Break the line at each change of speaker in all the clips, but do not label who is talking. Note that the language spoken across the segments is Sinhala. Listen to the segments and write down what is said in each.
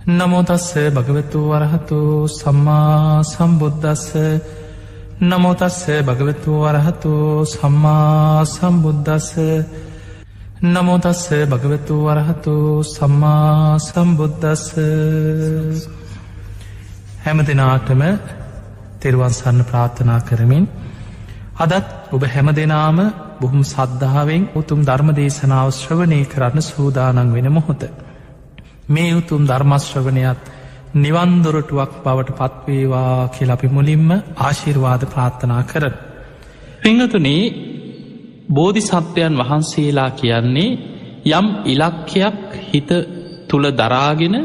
නමෝතස්ස භගවතු වරහතු සම්මා සම්බුද්ධස්ස නමෝතස්ස භගවතු වරහතු සම්මා සම්බුද්ධස්ස නමෝතස්ස භගවතු වරහතු සම්මා සම්බුද්ධස්ස හැම දෙනාටම තෙරුවන්සන්න ප්‍රාර්ථනා කරමින් අදත් ඔබ හැම දෙනාම බොහුම් සද්ධාවෙන් උතුම් ධර්ම දේශනාව ශ්‍රවනය කරන්න සූදානන් වෙන මොහොත. මේ උතුම් ධර්මශ්‍රවනයත් නිවන්දොරටුවක් බවට පත්වේවා කියල අපි මුලින්ම ආශිර්වාද ප්‍රාර්ථනා කරන. පිංහතුනේ බෝධි සත්වයන් වහන්සේලා කියන්නේ යම් ඉලක්කයක් හිත තුළ දරාගෙන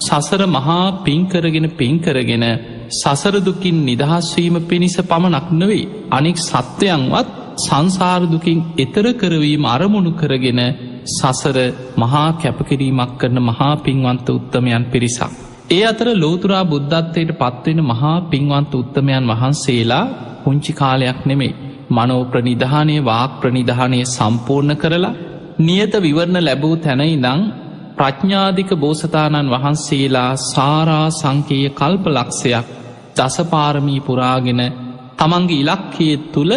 සසර මහා පින්කරගෙන පින්කරගෙන සසරදුකින් නිදහස්වීම පිණිස පමණක් නොවෙයි අනික් සත්වයන්වත් සංසාරදුකින් එතර කරවීම අරමුණු කරගෙන සසර මහා කැපකිරීමක් කරන මහා පින්වන්ත උත්තමයන් පිරිසක්. ඒ අතර ලෝතුරා බුද්ධත්වයට පත්වෙන මහා පින්වන්ත උත්තමයන් වහන්සේලා පුංචි කාලයක් නෙමෙයි. මනෝ ප්‍රනිධානය වාක් ප්‍රනිධානය සම්පූර්ණ කරලා නියත විවරණ ලැබූ තැනයිදං ප්‍රඥ්ඥාධික බෝසතාණන් වහන්සේලා සාරා සංකේය කල්ප ලක්ෂයක් දසපාරමී පුරාගෙන තමන්ගේ ඉලක්කයේ තුළ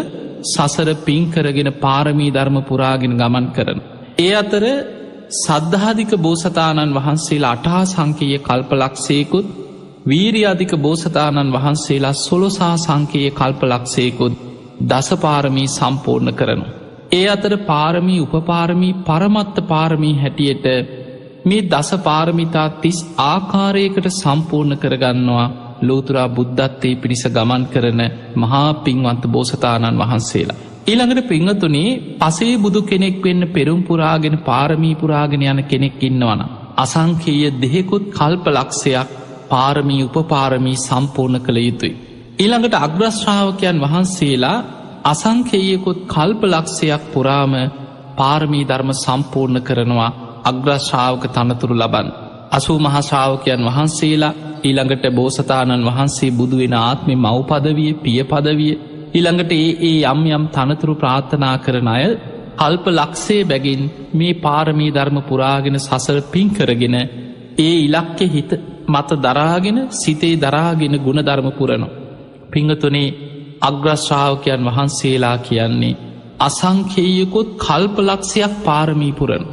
සසර පින්කරගෙන පාරමී ධර්ම පුරාගෙන ගමන් කරන. ඒ අතර සද්ධාධික බෝසතාණන් වහන්සේලා අටහා සංකයේ කල්පලක්ෂයකුත් වීරියාධික බෝසතාණන් වහන්සේලා සොලොසා සංකයේ කල්පලක්ෂයකුත් දසපාරමී සම්පූර්ණ කරනු. ඒ අතර පාරමී උපපාරමී පරමත්ත පාරමී හැටියට මේ දස පාරමිතා තිස් ආකාරයකට සම්පූර්ණ කරගන්නවා ලෝතුරා බුද්ධත්තේ පිණිස ගමන් කරන මහා පින්වන්ත බෝසතාණන් වහන්සේලා. ඊළඟට පිංහතුනේ පසේ බුදු කෙනෙක් වෙන්න පෙරුම් පුරාගෙන පාරමී පුරාගෙන යන කෙනෙක් ඉන්නවන. අසංකේය දෙහෙකුත් කල්ප ලක්ෂයක් පාරමී උපපාරමී සම්පූර්ණ කළ යුතුයි. ඊළඟට අග්‍රශ්‍රාවකයන් වහන්සේලා අසංකේයකුත් කල්ප ලක්ෂයක් පුරාම පාරමී ධර්ම සම්පූර්ණ කරනවා අග්‍රශ්‍රාවක තනතුරු ලබන්. අසූ මහශ්‍රාවකයන් වහන්සේලා ඊළඟට බෝසතාණන් වහන්සේ බුදුවෙන ආත්මි මව්පදවිය පිය පදවිය ඊළඟට ඒ ඒ යම් යම් තනතුරු ප්‍රාර්ථනා කරන අය කල්ප ලක්සේ බැගින් මේ පාරමී ධර්ම පුරාගෙන සසර පින් කරගෙන ඒ ඉලක්කෙ හිත මත දරාගෙන සිතේ දරාගෙන ගුණධර්ම පුරනු. පිංහතුනේ අග්‍රශ්‍රාවකයන් වහන්සේලා කියන්නේ අසංකේයකුත් කල්පලක්ෂයක් පාරමී පුරන.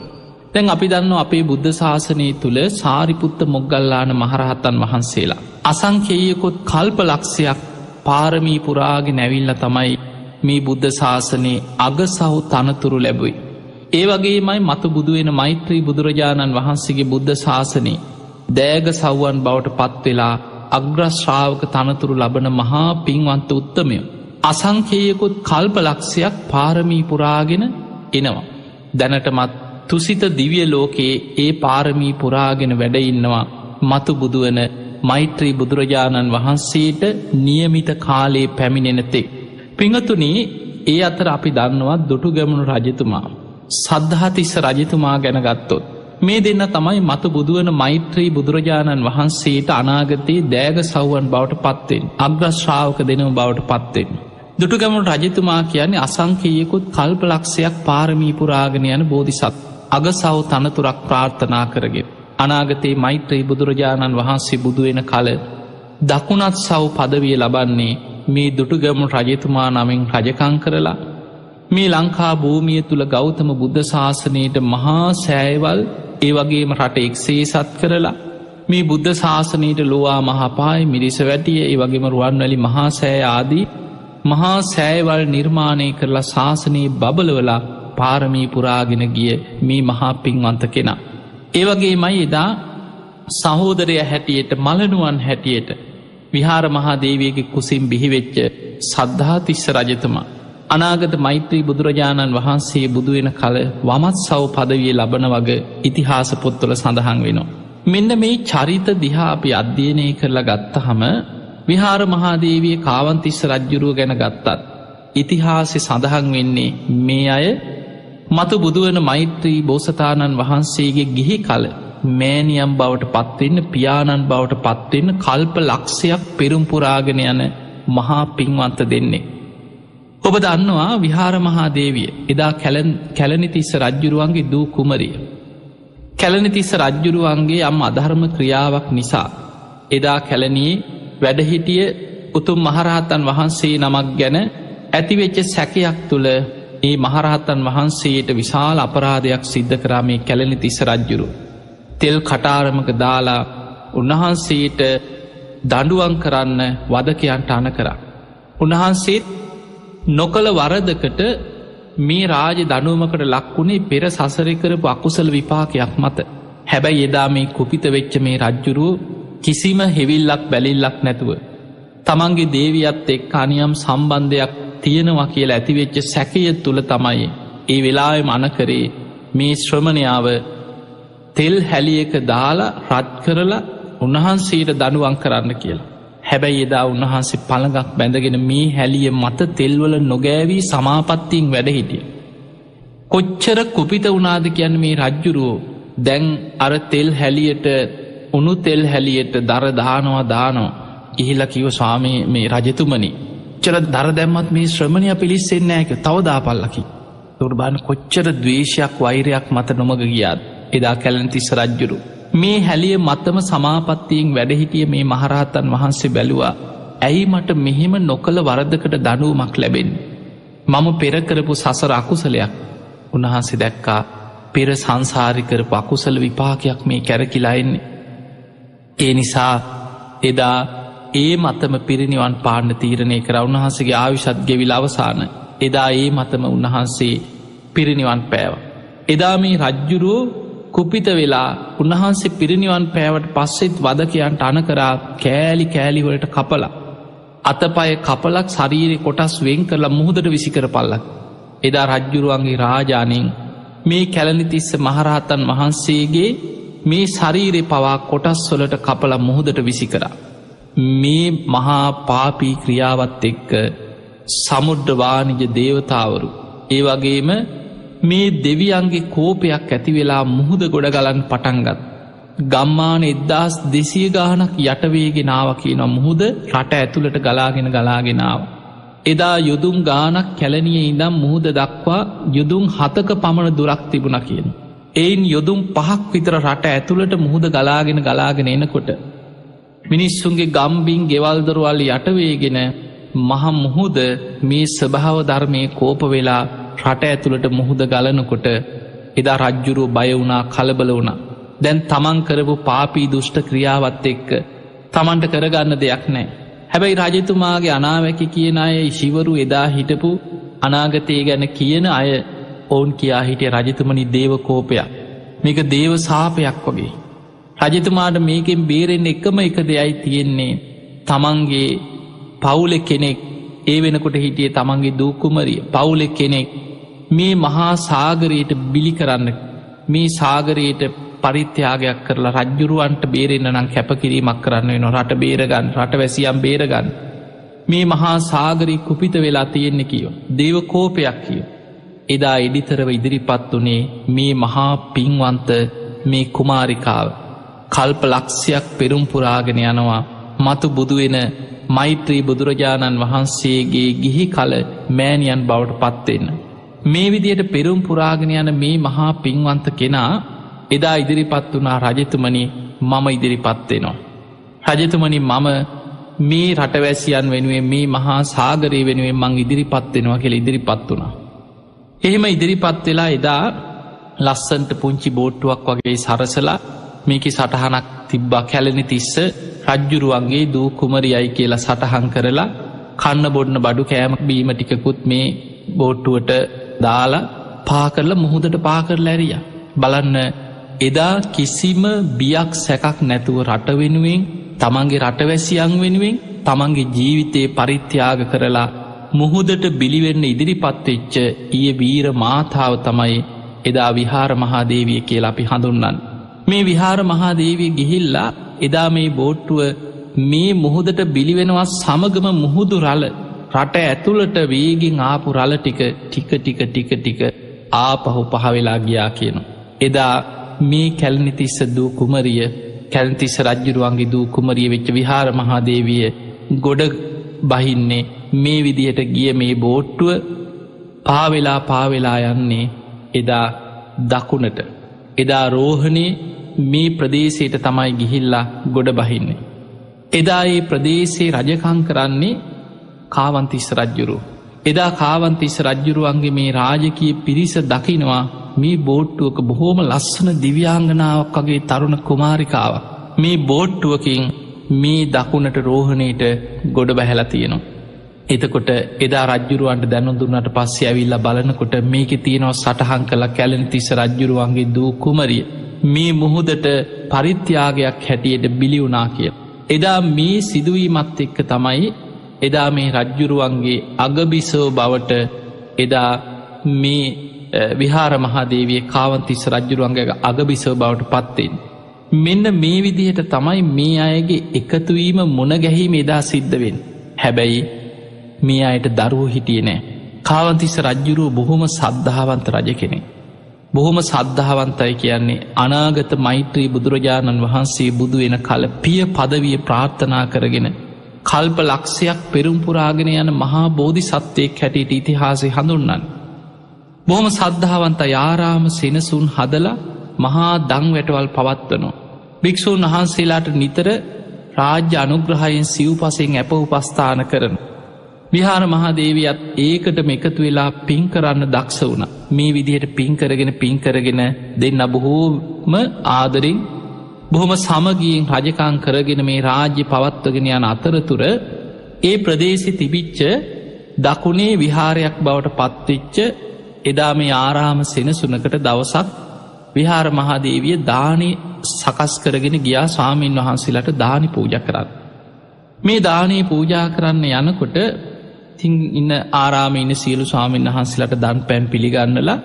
තැන් අපි දන්න අපේ බුද්ධ ශාසනය තුළ සාරිපුත්ත මොග්ගල්ලාන මහරහත්තන් වහන්සේලා. අසංකේයකොත් කල්ප ලක්ෂයක් පාරමී පුරාග නැවිල්ල තමයි මේ බුද්ධ ශාසනයේ අග සහු තනතුරු ලැබුයි. ඒ වගේමයි මතු බුදුවෙන මෛත්‍රී බුදුරජාණන් වහන්සේගේ බුද්ධ ශාසනයේ දෑග සව්වන් බවට පත්වෙලා අග්‍රශ්‍රාවක තනතුරු ලබන මහා පින්වන්ත උත්තමය. අසංකේයකුත් කල්ප ලක්ෂයක් පාරමී පුරාගෙන එනවා. දැනටමත් තුසිත දිවිය ලෝකයේ ඒ පාරමී පුරාගෙන වැඩඉන්නවා මතු බුදුවන මෛත්‍රී බුදුරජාණන් වහන්සේට නියමිත කාලයේ පැමිණෙනතෙක්. පිංහතුනී ඒ අතර අපි දන්නවත් දුටු ගැමුණු රජතුමා. සද්ධහතිස්ස රජතුමා ගැන ගත්තොත්. මේ දෙන්න තමයි මතු බුදුවන මෛත්‍රී බුදුරජාණන් වහන්සේට අනාගතයේ දෑග සව්වන් බවට පත්වෙන් අග්‍රශ්‍රාවක දෙනව බවට පත්වෙන්. දුටුගැමුණු රජතුමා කියන්නේ අසංකයකුත් කල්ප ලක්ෂයක් පාරමී පුරාගෙන යන බෝධිසත් අග සව් තනතුරක් ප්‍රාර්ථනා කරගෙන. අනාගතයේ මෛත්‍රී බුදුරජාණන් වහන්සේ බුදුවෙන කල දකුණත් සව් පදවිය ලබන්නේ මේ දුටුගැමුණු රජතුමා නමින් රජකං කරලා මේ ලංකා භූමිය තුළ ගෞතම බුද්ධ ශාසනයට මහා සෑයවල් ඒ වගේම රට එක්සේ සත් කරලා මේ බුද්ධ ශාසනයට ලොවා මහපායි මිරිස වැටිය ඒ වගේම රුවන්වැලි මහා සෑ ආදී මහා සෑයවල් නිර්මාණය කරලා ශාසනයේ බබලවලා පාරමී පුරාගෙන ගිය මේ මහා පින්වන්ත කෙනා. ඒවගේ මයි එදා සහෝදරය හැටියට මලනුවන් හැටියට විහාර මහාදේවයගේ කුසිම් බිහිවෙච්ච සද්ධාතිස්ස රජතුමා. අනාගත මෛත්‍රී බුදුරජාණන් වහන්සේ බුදුවෙන කල වමත් සව් පදවිය ලබන වග ඉතිහාස පොත්තුල සඳහන් වෙනවා. මෙන්න මේ චරිත දිහා අපි අධ්‍යයනය කරලා ගත්තහම විහාර මහාදේවිය කාවන්තිස්ස රජ්ජුරුව ගැන ගත්තත්. ඉතිහාසෙ සඳහන් වෙන්නේ මේ අය මතු බුදුවන මෛත්‍රී බෝසතාණන් වහන්සේගේ ගිහි කල මෑනියම් බවට පත්වෙන්න පියාණන් බවට පත්වෙන්න කල්ප ලක්ෂයක් පෙරුම්පුරාගෙන යන මහා පින්වන්ත දෙන්නේ. ඔබ දන්නවා විහාර මහාදේවිය එදා කැලනිතිස්ස රජ්ජුරුවන්ගේ දූ කුමරිය.
කැලනිතිස්ස රජ්ජුරුවන්ගේ යම් අධර්ම ක්‍රියාවක් නිසා එදා කැලනී වැඩහිටිය උතුම් මහරහතන් වහන්සේ නමක් ගැන ඇතිවෙච්ච සැකයක් තුළ ඒ මහරහතන් වහන්සේට විශාල අපරාධයක් සිද්ධ කරාමේ කැලනි තිස්ස රජ්ජුරු. තෙල් කටාරමක දාලා උන්වහන්සේට දඩුවන් කරන්න වදකයන්ට අන කරා. උන්වහන්සේත් නොකළ වරදකට මේ රාජ දනුවමකට ලක්වුණේ පෙර සසරකරපු අකුසල විපාකයක් මත හැබැයි එදා මේ කුපිත වෙච්ච මේ රජ්ජුරුව කිසිම හෙවිල්ලක් බැලිල්ලක් නැතුව. තමන්ගේ දේවියත් එක් අනියම් සම්බන්ධයක් තියෙනවා කියලා ඇතිවෙච්ච සැකය තුළ තමයි ඒ වෙලාය මනකරේ මේ ශ්‍රමණයාව තෙල් හැලියක දාලා රත් කරලා උන්වහන්සේට දනුවන් කරන්න කියලා. හැබැයි එදා උන්වහන්සේ පළඟක් බැඳගෙන මේ හැලිය මත තෙල්වල නොගෑවී සමාපත්තියෙන් වැඩහිටිය. කොච්චර කුපිත වනාද කියන්න මේ රජ්ජුරුවෝ දැන් අර තෙල් හැලියට උනු තෙල් හැලියට දර දානවා දානවා ඉහිල කිව ස්වාමී මේ රජතුමනි චර දර දැම්මත් මේ ශ්‍රමණය පිළිස්සෙන්නෑක තවදාපල්ලකි. තුර්බාන කොච්චර දවේශයක් වෛරයක් මත නොමග ගියාත් එදා කැලන්තිස්ස රජ්ජුරු. මේ හැලිය මත්තම සමාපත්තියෙන් වැඩහිටිය මේ මහරහතන් වහන්සේ බැලුවා ඇයි මට මෙහෙම නොකළ වරදකට දනුවමක් ලැබෙන්. මම පෙරකරපු සසර අකුසලයක් උන්වහන්සේ දැක්කා පෙර සංසාරිකරපු අකුසල විපාකයක් මේ කැරකිලායින්නේ. ඒ නිසා එදා ඒ මතම පිරිනිවන් පාණ්ඩ තීරණය කර උන්වහන්සගේ ආවිශත් ගෙවිල අවසාන එදා ඒ මතම උන්වහන්සේ පිරිනිවන් පෑව. එදා මේ රජ්ජුරුවෝ කුපිත වෙලා උන්වහන්සේ පිරිනිවන් පෑවට පස්සෙත් වදකයන්ට අනකරා කෑලි කෑලිවලට කපල. අතපය කපලක් ශරීරය කොටස් වෙන් කරලා මුහදට විසිකර පල්ලක්. එදා රජ්ජුරුවන්ගේ රාජානයෙන් මේ කැලනිතිස්ස මහරහතන් වහන්සේගේ මේ ශරීරය පවා කොටස් වොලට කපල මුහදට විසි කරා. මේ මහා පාපී ක්‍රියාවත් එක්ක සමුඩ්ඩවානිජ දේවතාවරු. ඒ වගේම මේ දෙවියන්ගේ කෝපයක් ඇතිවෙලා මුහුද ගොඩගලන් පටන්ගත්. ගම්මාන එද්දාස් දෙසිය ගානක් යටවේගෙනාව කියන මුහුද රට ඇතුළට ගලාගෙන ගලාගෙනාව. එදා යුදුම් ගානක් කැලනිය ඉඳම් මුහුද දක්වා යුදුම් හතක පමණ දුරක් තිබුණ කියන. එයින් යොදුම් පහක් විතර රට ඇතුළට මුහුද ගලාගෙන ගලාගෙන එනකොට. මිනිස්සුන්ගේ ගම්බින් ගෙවල්දරුවල් යටවේගෙන මහ මුහුද මේ ස්භාව ධර්මය කෝප වෙලා රට ඇතුළට මුහුද ගලනකොට එදා රජ්ජුරුව බය වුණා කලබල වුණා. දැන් තමන් කරපු පාපී දුෂ්ට ක්‍රියාවත් එක්ක තමන්ට කරගන්න දෙයක් නෑ. හැබැයි රජතුමාගේ අනාවැකි කියන අය ශිවරු එදා හිටපු අනාගතය ගැන කියන අය ඔවුන් කියා හිටිය රජතුමනි දේවකෝපයක් මේක දේව සාපයක් වගේ. රජතුමාට මේකෙන් බේරෙන් එකම එක දෙයයි තියෙන්නේ. තමන්ගේ පවුලෙ කෙනෙක් ඒ වෙනකොට හිටිය තමන්ගේ දූකුමරිය පවුලෙ කෙනෙක්. මේ මහා සාගරයට බිලි කරන්න මේ සාගරයට පරිත්‍යයාගයක් කරලා රජ්ජුරුවන්ට බේරෙන්න්න නම් කැපකිරීමක් කරන්න වෙන රට බේරගන්න රට වැසියම් බේරගන්න මේ මහා සාගරී කුපිත වෙලා තියෙන්නේ කියෝ. දේව කෝපයක් කියෝ. එදා එඩිතරව ඉදිරිපත් වනේ මේ මහා පින්වන්ත මේ කුමාරිකාව. කල්ප ලක්ෂයක් පෙරුම් පුරාගෙන යනවා මතු බුදුවෙන මෛත්‍රී බුදුරජාණන් වහන්සේගේ ගිහි කල මෑනියන් බවට පත්වෙන්න. මේ විදියට පෙරුම් පුරාගෙන යන මේ මහා පින්වන්ත කෙනා එදා ඉදිරිපත් වනා රජතුමනි මම ඉදිරිපත්වෙනවා. රජතුමනි මම මේ රටවැසියන් වෙනුවෙන් මේ මහා සාගරය වෙනුවෙන් මං ඉදිරිපත්වෙනවා කෙළ ඉදිරිපත් වුණා. එහෙම ඉදිරිපත් වෙලා එදා ලස්සන්ට පුංචි බෝට්ටුවක් වගේ සරසලා මේක සටහනක් තිබ්බා කැලෙන තිස්ස රජ්ජුරුවන්ගේ දූ කුමරියයි කියලා සටහන් කරලා කන්න බොඩ්න බඩු කෑම බීම ටිකකුත් මේ බෝට්ටුවට දාලා පාකරල මුහුදට පාකර ලැරිය. බලන්න එදා කිසිම බියක් සැකක් නැතුව රට වෙනුවෙන් තමන්ගේ රටවැසියන් වෙනුවෙන් තමන්ගේ ජීවිතයේ පරිත්‍යාග කරලා මුහුදට බිලිවෙන්න ඉදිරිපත්වෙච්ච ඊය වීර මාතාව තමයි එදා විහාර මහාදේවිය කියලා අපි හඳුන්නන්. මේ විහාර මහාදේවී ගිහිල්ලා එදා මේ බෝට්ටුව මේ මුහුදට බිලිවෙනවා සමගම මුහුදු රල රට ඇතුළට වේගින් ආපු රල ටික ටික ටික ටික ටික ආපහු පහවෙලා ගියා කියනු. එදා මේ කැල්නිතිස්ස දූ කුමරිය කැල්තිස්ස රජ්ජුරුවන්ගේ දූ කුමරිය වෙච්ච විහාර මහාදේවිය ගොඩ බහින්නේ මේ විදිහට ගිය මේ බෝට්ටුව පාවෙලා පාවෙලා යන්නේ එදා දකුණට එදා රෝහණේ මේ ප්‍රදේශයට තමයි ගිහිල්ලා ගොඩ බහින්නේ. එදා ඒ ප්‍රදේශයේ රජකං කරන්නේ කාවන්තිස්ස රජ්ජුරු. එදා කාවන්තිස්ස රජ්ජුරුවන්ගේ මේ රාජකය පිරිස දකිනවා මේ බෝට්ටුවක බොහෝම ලස්සන දිව්‍යාංගනාවක් වගේ තරුණ කුමාරිකාව. මේ බෝට්ටුවකින් මේ දකුණට රෝහණයට ගොඩ බැහැල තියෙනවා. එතකොට එදා රජ්ජුරුවන්ට දැනුදුන්නට පස්සේ ඇවිල්ල බලනකොට මේක තියෙනවා සටහන් කළ කැලෙන තිස්ස රජ්ජුරුවන්ගේ දූ කුමරිය. මේ මුහුදට පරිත්‍යාගයක් හැටියට බිලිවුනා කිය. එදා මේ සිදුවීමත් එක්ක තමයි එදා මේ රජ්ජුරුවන්ගේ අගබිසෝ බවට එදා මේ විහාර මහාදේවිය කාවන්තිස්ස රජ්ජුරුවන්ගේ අගබිසෝ බවට පත්තෙන්. මෙන්න මේ විදිහට තමයි මේ අයගේ එකතුවීම මුණ ගැහීම එදා සිද්ධවෙන්. හැබැයි මේ අයට දරුව හිටිය නෑ. කාවන්තිස්ස රජ්ජුරුව බොහොම සද්ධාවන්ත රජ කෙනෙ. බොහොම සද්ධාවන්තයි කියන්නේ අනාගත මෛත්‍රී බුදුරජාණන් වහන්සේ බුදු වෙන කල පිය පදවිය ප්‍රාර්ථනා කරගෙන කල්ප ලක්ෂයක් පෙරුම්පුරාගෙන යන මහා බෝධි සත්වයෙක් හැටියට ඉතිහාසය හඳුන්නන්. බොහොම සද්ධාවන්ත යාරාම සෙනසුන් හදලා මහා දං වැටවල් පවත්වනවා. භික්‍ෂූන් වහන්සේලාට නිතර රාජ්‍ය අනුග්‍රහයෙන් සිව් පසෙන් ඇප උපස්ථාන කරන. විහාර මහාදේවියත් ඒකටම එකතු වෙලා පින් කරන්න දක්ෂ වුණ මේ විදිහට පින් කරගෙන පින් කරගෙන දෙන්න බොහෝම ආදරින් බොහොම සමගියෙන් රජකාන් කරගෙන මේ රාජ්‍ය පවත්වගෙන යන අතරතුර ඒ ප්‍රදේශි තිබිච්ච දකුණේ විහාරයක් බවට පත්තිච්ච එදා මේ ආරාම සෙනසුනකට දවසක් විහාර මහාදේවිය දානය සකස් කරගෙන ගියා ස්වාමීන් වහන්සේලට දානි පූජ කරන්න. මේ දානයේ පූජා කරන්න යනකොට තිං ඉන්න ආරාම ඉන්න සියලු ස්වාමීන් වහන්සේලට දන් පැන් පිළිගන්නලා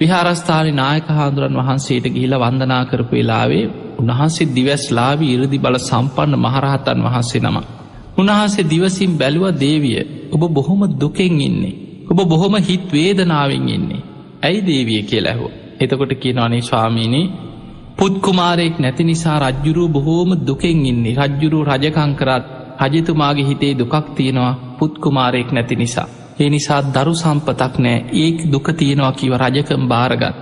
විහාරස්ථානි නායක හාදුරන් වහන්සේට ගිහිල වන්දනා කරපු වෙලාවේ උන්වහන්සේ දිවැස්ලාවි ඉරදි බල සම්පන්න මහරහතන් වහන්සේ නම. උන්වහන්සේ දිවසිම් බැලුව දේවිය ඔබ බොහොම දුකෙන් ඉන්නේ. ඔබ බොහොම හිත් වේදනාවෙන් ඉන්නේ. ඇයි දේවිය කියලැහෝ. එතකොට කියනවනේ ස්වාමීනී පුද්කුමාරයෙක් නැති නිසා රජ්ජුරුව බොහෝම දුකෙන් ඉන්නේ රජ්ජුරු රජකංකරත් රජතුමාගේ හිතේ දුකක් තියෙනවා පුත්කුමාරයෙක් නැති නිසා. ඒ නිසා දරු සම්පතක් නෑ ඒ දුක තියෙනවා කිව රජකම් භාරගත්.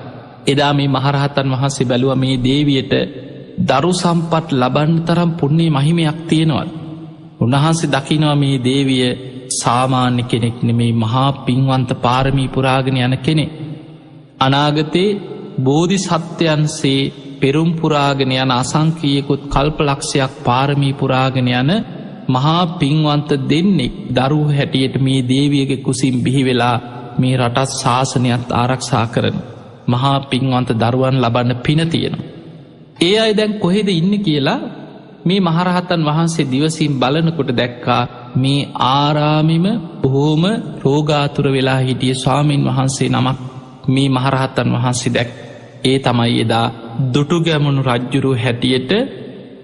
එදා මේ මහරහතන් වහන්සේ බැලුව මේ දේවියට දරු සම්පත් ලබන්න තරම් පුුණ්න්නේ මහිමයක් තියෙනවල්. උන්වහන්සේ දකිනවා මේ දේවිය සාමාන්‍ය කෙනෙක් නෙමේ මහා පින්වන්ත පාරමී පුරාගෙන යන කෙනෙ. අනාගතයේ බෝධි සත්‍යයන්සේ පෙරුම්පුරාගෙන යන අසංකීයකුත් කල්ප ලක්ෂයක් පාරමී පුරාගෙන යන මහා පින්වන්ත දෙන්නෙක් දරුව හැටියට මේ දේවියගේ කුසින් බිහිවෙලා මේ රටත් ශාසනයත් ආරක්ෂා කරන. මහා පින්වන්ත දරුවන් ලබන්න පින තියෙන. ඒ අයි දැන් කොහෙද ඉන්න කියලා මේ මහරහතන් වහන්සේ දිවසිම් බලනකොට දැක්කා මේ ආරාමිම බොහෝම රෝගාතුර වෙලා හිටිය ස්වාමීන් වහන්සේ නමක් මේ මහරහත්තන් වහන්සේ දැක් ඒ තමයි එදා දුටුගැමුණු රජ්ජුරු හැටියට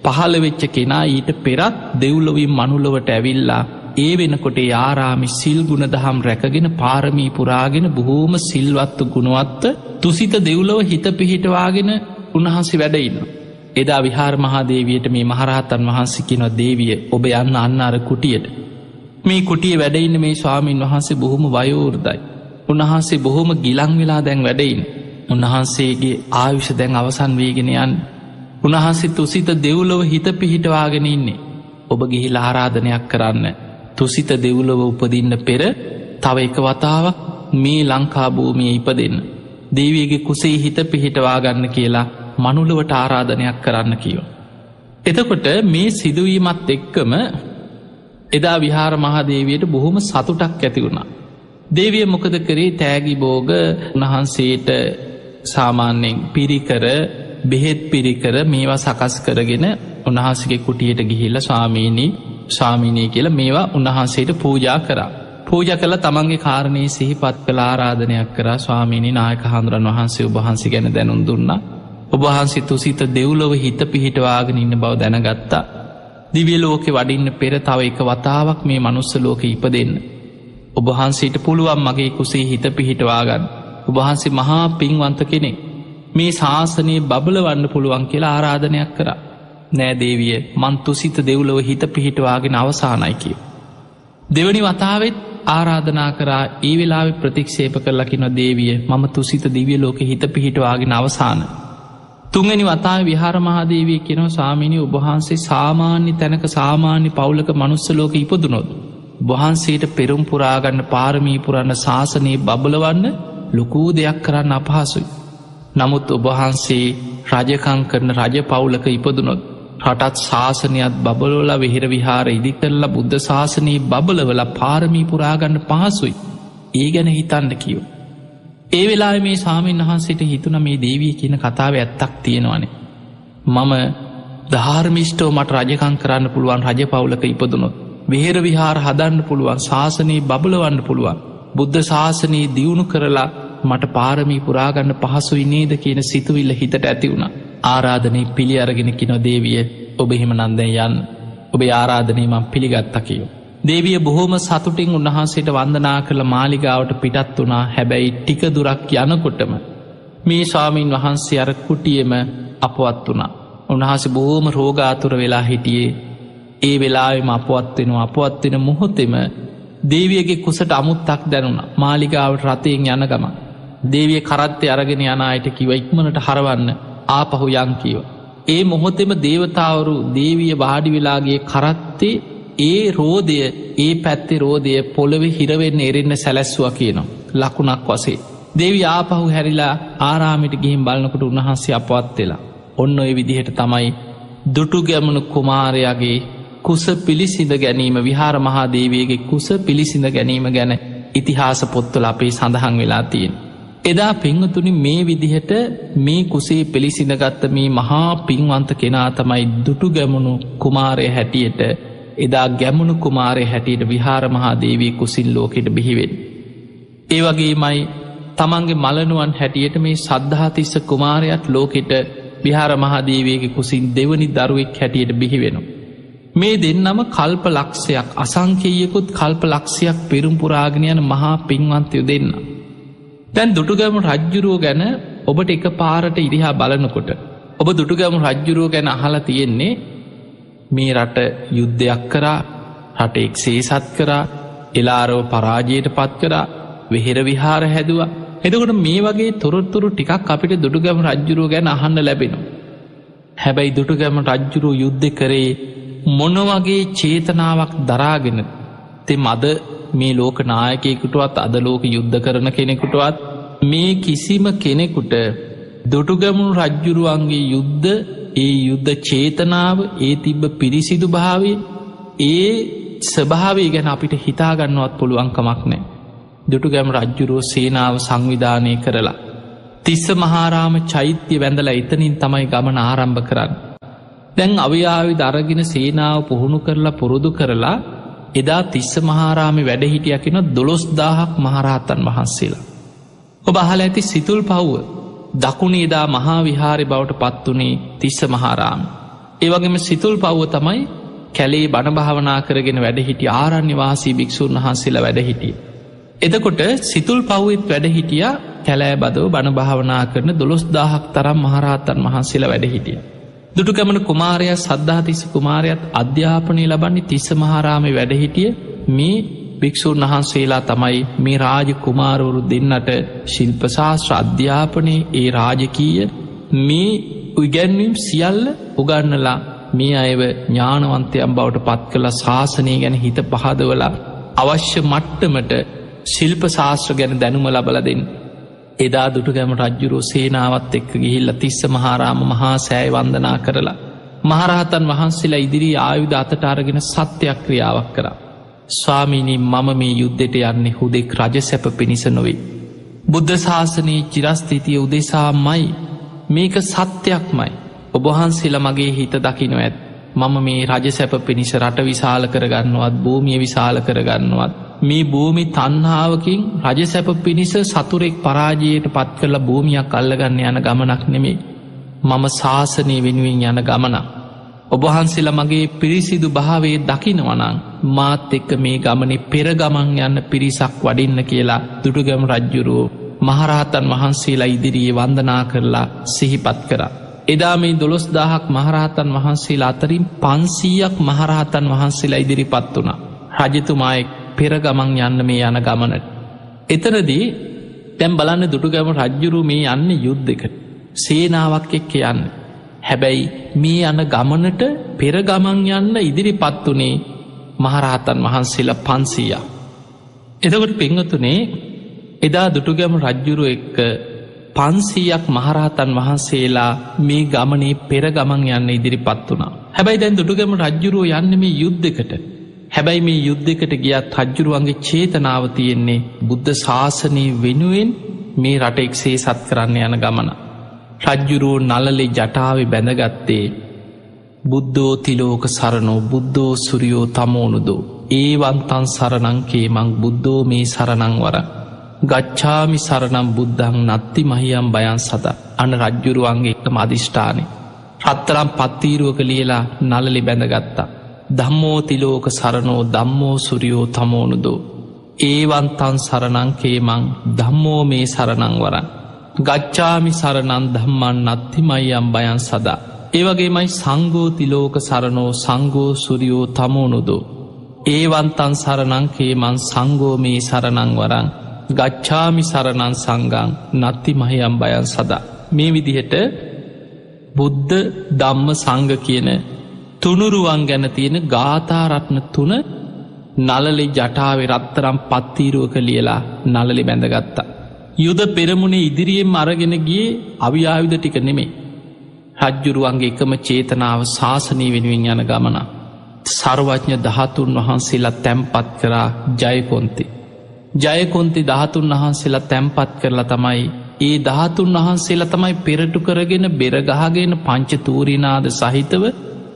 පහළ වෙච්ච කෙනා ඊට පෙරත් දෙව්ලොවින් මනුලොවට ඇවිල්ලා ඒ වෙනකොට යාරාමි සිල් ගුණ දහම් රැකගෙන පාරමී පුරාගෙන බොහෝම සිල්වත්තු ගුණුවත්ත තුසිත දෙව්ලොව හිත පිහිටවාගෙන උන්වහන්සේ වැඩඉන්න. එදා විහාර මහාදේවියට මේ මහරහතන් වහන්සිකිනො දේවිය ඔබ යන්න අන්න අර කුටියට. මේ කුටිය වැඩඉන්න මේ ස්වාමීන් වහන්සේ බොහොම වයෝර්දයි. උන්වහන්සේ බොහොම ගිලං වෙලා දැන් වැඩයින්. උන්වහන්සේගේ ආයුෂ දැන් අවසන් වේගෙන යන්න. උන්වහන්සේ තුසිත දෙව්ලොව හිත පිහිටවාගෙන ඉන්නේ. ඔබ ගිහි ආරාධනයක් කරන්න. තුසිත දෙව්ලොව උපදින්න පෙර තව එක වතාවක් මේ ලංකාභූමිය ඉපදන්න. දේවගේ කුසේ හිත පිහිටවාගන්න කියලා මනුලවට ආරාධනයක් කරන්න කියව. එතකොට මේ සිදුවීමත් එක්කම එදා විහාර මහාදේවයට බොහොම සතුටක් ඇති වුණා. දේවිය මොකද කරේ තෑගි බෝග උන්වහන්සේට සාමාන්‍යෙන් පිරිකර බෙහෙත් පිරිකර මේවා සකස් කරගෙන උන්වහන්සගේ කුටියට ගිහිල්ල ස්වාමීණී ස්වාමීනී කියල මේවා උන්වහන්සේට පූජා කරා. පූජ කළ තමන්ගේ කාරණයේ සිහිපත් කළ ආරාධනයක් කර ස්වාමීණි නායක හාදුරන් වහන්සේ උබහන්සි ගැන දැනුම් දුන්නා. ඔබහන්සි තුසිත දෙව්ලොව හිත පිහිටවාගෙන ඉන්න බව දැනගත්තා. දිවිය ලෝකෙ වඩින්න පෙර තව එක වතාවක් මේ මනුස්ස ලෝක ඉපදන්න. ඔබහන්සේට පුළුවන් මගේ කුසේ හිත පිහිටවාගන්න. ඔබහන්සේ මහා පින්වන්ත කෙනෙක්. මේ ශාසනයේ බබල වන්න පුළුවන් කියලා ආරාධනයක් කර. නෑදේවිය මන්තු සිත දෙව්ලව හිත පිහිටවාගෙන අවසානයි කිය. දෙවනි වතාවත් ආරාධනා කරා ඒ වෙලාවෙ ප්‍රතික්ෂේප කරලකින දේවිය මම තුසිත දිවිය ලෝක හිත පිහිටවාගෙන අවසාන. තුන්ගනි වතා විහාර මහාදේවී කෙනව සාමිනි උබහන්සේ සාමාන්‍ය තැනක සාමාන්‍ය පවුලක මනුස්සලෝක ඉපදුනොත්. වහන්සේට පෙරුම් පුරාගන්න පාරමී පුරන්න ශාසනයේ බබලවන්න ලොකූ දෙයක් කරන්න අපහසුයි. නමුත් ඔබහන්සේ රජකං කරන රජ පවුලක ඉපදුනොත් රටත් ශාසනයත් බබලෝල වෙහිර විහාර ඉදි කරලා බුද්ධ ශාසනයේ බබලවල පාරමී පුරාගන්න පහසුයි. ඒ ගැන හිතන්න කියෝ. ඒ වෙලා මේ සාමීන් වහන්සේට හිතුන මේ දේවී කියන කතාව ඇත්තක් තියෙනවනේ. මම ධාර්මිෂ්ටෝ මට රජකං කරන්න පුළුවන් රජ පවුලක ඉපදුනොත්. වෙහෙර විහාර හදන්න පුළුවන් ශාසනයේ බබලවන්න පුළුවන්. බුද්ධ ශාසනයේ දියුණු කරලා මට පාරමී පුරාගන්න පහසු ඉනේද කියන සිතුවිල්ල හිතට ඇති වුණ. ආරාධනය පිළි අරගෙන කිනො දේවිය ඔබ එහෙම නන්දය යන්න ඔබේ ආරාධනය මං පිළිගත්තකියෝ. දේවිය බොහෝම සතුටින් උන්වහන්සේට වන්දනා කළ මාලිගාවට පිටත් වනා හැබැයි ටික දුරක් යනකොටම. මේ ස්වාමීන් වහන්සේ අර කුටියම අපවත් වනා. උන්හස බෝම රෝගාතුර වෙලා හිටියේ ඒ වෙලාවෙම අපවත්වෙන අපවත්වෙන මොහොතෙම දේවියගේ කුසට අමුත්තක් දැනුණ මාලිගාවට රතයෙන් යන ගම. දේවිය කරත්තය අරගෙන යනායට කිව ඉක්මනට හරවන්න ආපහු යංකීව. ඒ මොහොතෙම දේවතාවරු දේවිය වාඩි වෙලාගේ කරත්තේ ඒ රෝදය ඒ පැත්තේ රෝදය පොළොවෙ හිරවෙන්න එරෙන්න සැලැස්වා කියනවා. ලකුණක් වසේ. දෙවි ආපහු හැරිලා ආරාමිට ගිහිම් බලනකට උන්වහන්සේ අපවත් වෙලා. ඔන්න ඔය විදිහට තමයි දුටු ගැමණු කුමාරයාගේ කුස පිළිසිඳ ගැනීම විහාර මහාදේවයගේ කුස පිළිසිඳ ගැනීම ගැන ඉතිහාස පොත්තුල අපේ සඳහන් වෙලා තියෙන්. එදා පිංහතුනි මේ විදිහට මේ කුසේ පිළිසිඳගත්ත මේ මහා පින්වන්ත කෙනා තමයි දුටු ගැමුණු කුමාරය හැටියට එදා ගැමුණු කුමාරය හැටියට විහාර මහාදේවී කුසිල් ලෝකෙට බිහිවෙන්. ඒ වගේමයි තමන්ගේ මලනුවන් හැටියට මේ සද්ධාතිස්ස කුමාරයක් ලෝකෙට විහාර මහාදේවේගේ කුසින් දෙවනි දරුවෙක් හැටියට බිහිවෙනවා. මේ දෙන්නම කල්ප ලක්ෂයක් අසංකේයකුත් කල්ප ලක්ෂයක් පෙරුම්පුරාගෙනයන මහා පින්වන්තයෝ දෙන්න. දැන් දුටුගැම රජ්ජුරුව ගැන ඔබට එක පාරට ඉරිහා බලනකොට. ඔබ දුටුගැම රජ්ජුරුව ගැන අහලා තියෙන්නේ මේ රට යුද්ධයක් කරා රට එක්සේ සත් කරා එලාරව පරාජයට පත් කරා වෙහෙර විහාර හැදවා එදකොට මේ වගේ තොරොත්තුරු ටිකක් අපිට දුටුගැම රජ්ජුරුව ගැන අහන්න ලැබෙනවා. හැබැයි දුටුගැම රජ්ජුරුව යුද්ධ කරේ මොනවගේ චේතනාවක් දරාගෙන තෙ මද මේ ලෝක නායකයකුටුවත් අද ලෝක යුද්ධ කරන කෙනෙකුටවත් මේ කිසිම කෙනෙකුට දුටුගැමුණු රජ්ජුරුවන්ගේ යුද්ධ ඒ යුද්ධ චේතනාව ඒ තිබ්බ පිරිසිදු භාවය ඒ ස්වභාවය ගැන අපිට හිතාගන්නවත් පුළුවන්කමක් නෑ. දුටුගැම රජ්ජුරුව සේනාව සංවිධානය කරලා. තිස්ස මහාරාම චෛත්‍ය වැඳල එතනින් තමයි ගමන ආරම්භ කරන්න. දැන් අවයාවි දරගෙන සේනාව පුහුණු කරලා පුරුදු කරලා එදා තිස්ස මහාරාමි වැඩහිටියකින දොළොස්දාහක් මහරහතන් වහන්සේලා. ඔබ අහල ඇති සිතුල් පව්ව දකුණේ එදා මහා විහාරි බවට පත්වනේ තිස්ස මහාරාම. ඒවගේම සිතුල් පව්ව තමයි කැලේ බණ භාවනා කරගෙන වැඩහිටිය ආරණ්‍යවාසී භික්‍ෂූන් වහන්සේලා වැඩහිටිය. එදකොට සිතුල් පව්වෙත් වැඩහිටිය කැලෑ බදව බණ භාවනා කරන දොළොස් දාහක් තරම් මහරහතන් වහන්සේලා වැඩහිටිය. දුටුගමන කුමාරය සද්ධාතිස්ස කුමාරයත් අධ්‍යාපනය ලබන්නේ තිස්ස මහාරාමය වැඩහිටිය මේ භික්‍ෂූන් වහන්සේලා තමයි මේ රාජ කුමාරවරු දෙන්නට ශිල්පශාස්ත්‍ර අධ්‍යාපනය ඒ රාජකීය මේ උගැන්වීම් සියල්ල උගන්නලා මේ අයව ඥානවන්තයම් බවට පත් කළ ශාසනය ගැන හිත පහදවලා අවශ්‍ය මට්ටමට ශිල්ප ශාස්ත්‍ර ගැන දැනුම ලබල දෙන්න. එදා දුටුගැම රජ්ජුරෝ සේනාවත් එක්ක ගිහිල්ල තිස්ස මහාරාම මහා සෑය වන්දනා කරලා. මහරහතන් වහන්සේලා ඉදිරී ආයුධ අතට අරගෙන සත්‍යයක් ක්‍රියාවක් කරා. ස්වාමීනී මම මේ යුද්ධෙට යන්නේ හුදෙක් රජ සැප පිණිස නොවේ. බුද්ධ ශාසනයේ චිරස්ථිතිය උදෙසා මයි මේක සත්‍යයක්මයි ඔබහන්සේල මගේ හිත දකිනො ඇත් මම මේ රජ සැප පිණිස රට විශාල කරගන්නවත් භූමිය විශාල කරගන්නවත් මේ භූමි තන්හාාවකින් රජ සැප පිණිස සතුරෙක් පරාජයට පත් කරලා භූමියක් අල්ලගන්න යන ගමනක් නෙමේ මම ශාසනය වෙනුවෙන් යන ගමනක් ඔබහන්සේල මගේ පිරිසිදු භාවේ දකිනවනං මාත් එක්ක මේ ගමනේ පෙරගමන් යන්න පිරිසක් වඩින්න කියලා දුටුගම රජ්ජුරුවෝ මහරහතන් වහන්සේලා ඉදිරියේ වන්දනා කරලා සිහිපත් කර. එදා මේ දොළොස් දාහක් මහරහතන් වහන්සේලා අතරින් පන්සීයක් මහරහතන් වහන්සේලා ඉදිරිපත් වුණ. රජතුමායෙක් පෙරගමන් යන්න මේ යන ගමනට. එතනදී තැම් බලන්න දුටුගම රජ්ජුරු මේ යන්න යුද්ධ එකට. සේනාවක් එක්ක යන්න. හැබැයි මේ යන ගමනට පෙරගමන් යන්න ඉදිරිපත් වනේ මහරහතන් වහන්සේලා පන්සීයා. එදකට පෙංගතුනේ එදා දුටුගැම රජ්ජුරු එක්ක පන්සීයක් මහරහතන් වහන්සේලා මේ ගමනේ පෙර ගමන් යන්න ඉදිරිපත් වුණා. හැබැයි දැන් දුටුගැම රජ්ජුරුව යන්න මේ යුද්ධකට හැබැයි මේ යුද්ධකට ගියත් රජ්ජුරුවන්ගේ චේතනාව තියෙන්නේ බුද්ධ ශාසනය වෙනුවෙන් මේ රට එක්සේ සත් කරන්න යන ගමන. රජ්ජුරුවෝ නලලෙ ජටාව බැඳගත්තේ බුද්ධෝ තිලෝක සරණෝ බුද්ධෝ සුරියෝ තමෝනුදෝ ඒවන්තන් සරණංකේ මං බුද්ධෝ මේ සරණංවර ගච්ඡාමි සරනම් බුද්ධං නත්ති මහියම් බයන් සත. අන රජ්ජුරුවන්ගේ එක මධිෂ්ඨානය රත්තරම් පත්තීරුවක ලියලා නලලි බැඳගත්තා. දම්මෝ තිලෝක සරණෝ දම්මෝ සුරියෝ තමෝනුදෝ ඒවන්තන් සරණංකේ මං දම්මෝ මේ සරණංවරන් ගච්ඡාමි සරණන් දම්මන් නත්තිමයියම් බයන් සදා ඒවගේමයි සංගෝතිලෝක සරණෝ සංගෝ සුරියෝ තමෝනුදෝ ඒවන්තන් සරණංකේමන් සංගෝ මේ සරණංවරං ගච්ඡාමි සරණන් සංගං නත්ති මහයම් බයන් සදා මේ විදිහට බුද්ධ දම්ම සංග කියන තුනුරුවන් ගැන තියෙන ගාථාරත්න තුන නලලි ජටාවෙ රත්තරම් පත්තීරුවක ලියලා නලලි බැඳගත්තා. යුද පෙරමුණේ ඉදිරියෙන් අරගෙන ගිය අවියායුධ ටික නෙමේ. රජ්ජුරුවන්ගේ එකම චේතනාව ශාසනී වෙනුවෙන් යන ගමන. සර්වඥ දහතුන් වහන්සේලා තැම්පත් කරා ජයකොන්ති. ජයකොන්ති දහතුන් වහන්සේලා තැම්පත් කරලා තමයි ඒ දහතුන් වහන්සේලා තමයි පෙරටු කරගෙන බෙරගහගෙන පංච තූරිනාද සහිතව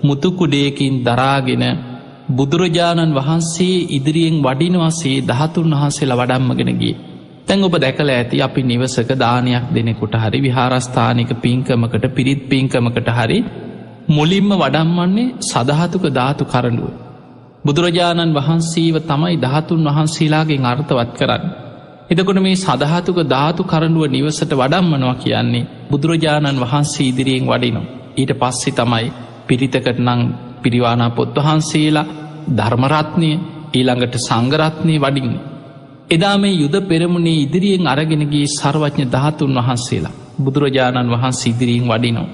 මුතුකුඩයකින් දරාගෙන බුදුරජාණන් වහන්සේ ඉදිරියෙන් වඩිනවසේ දහතුන් වහන්සේලා වඩම්මගෙනගේ. තැන් ඔබ දැකල ඇති අපි නිවසක දානයක් දෙනෙකුට හරි විහාරස්ථානික පින්කමකට පිරිත් පින්කමකට හරි මුලින්ම වඩම්මන්නේ සදහතුක ධාතු කරඩුව. බුදුරජාණන් වහන්සේව තමයි දහතුන් වහන්සේලාගෙන් අර්ථවත් කරන්න. එතකොට මේ සදහතුක ධාතු කරඩුව නිවසට වඩම්මනවා කියන්නේ බුදුරජාණන් වහන්සේ ඉදිරියෙන් වඩිනවා. ඊට පස්සෙ තමයි පිරිතකට නං පිරිවානා පොත් වහන්සේලා ධර්මරත්නය ඊළඟට සංගරත්නය වඩින්. එදා මේ යුද පෙරමුණේ ඉදිරියෙන් අරගෙනගේ සර්වඥ ධාතුන් වහන්සේලා බුදුරජාණන් වහන්සේ ඉදිරියෙන් වඩිනෝ.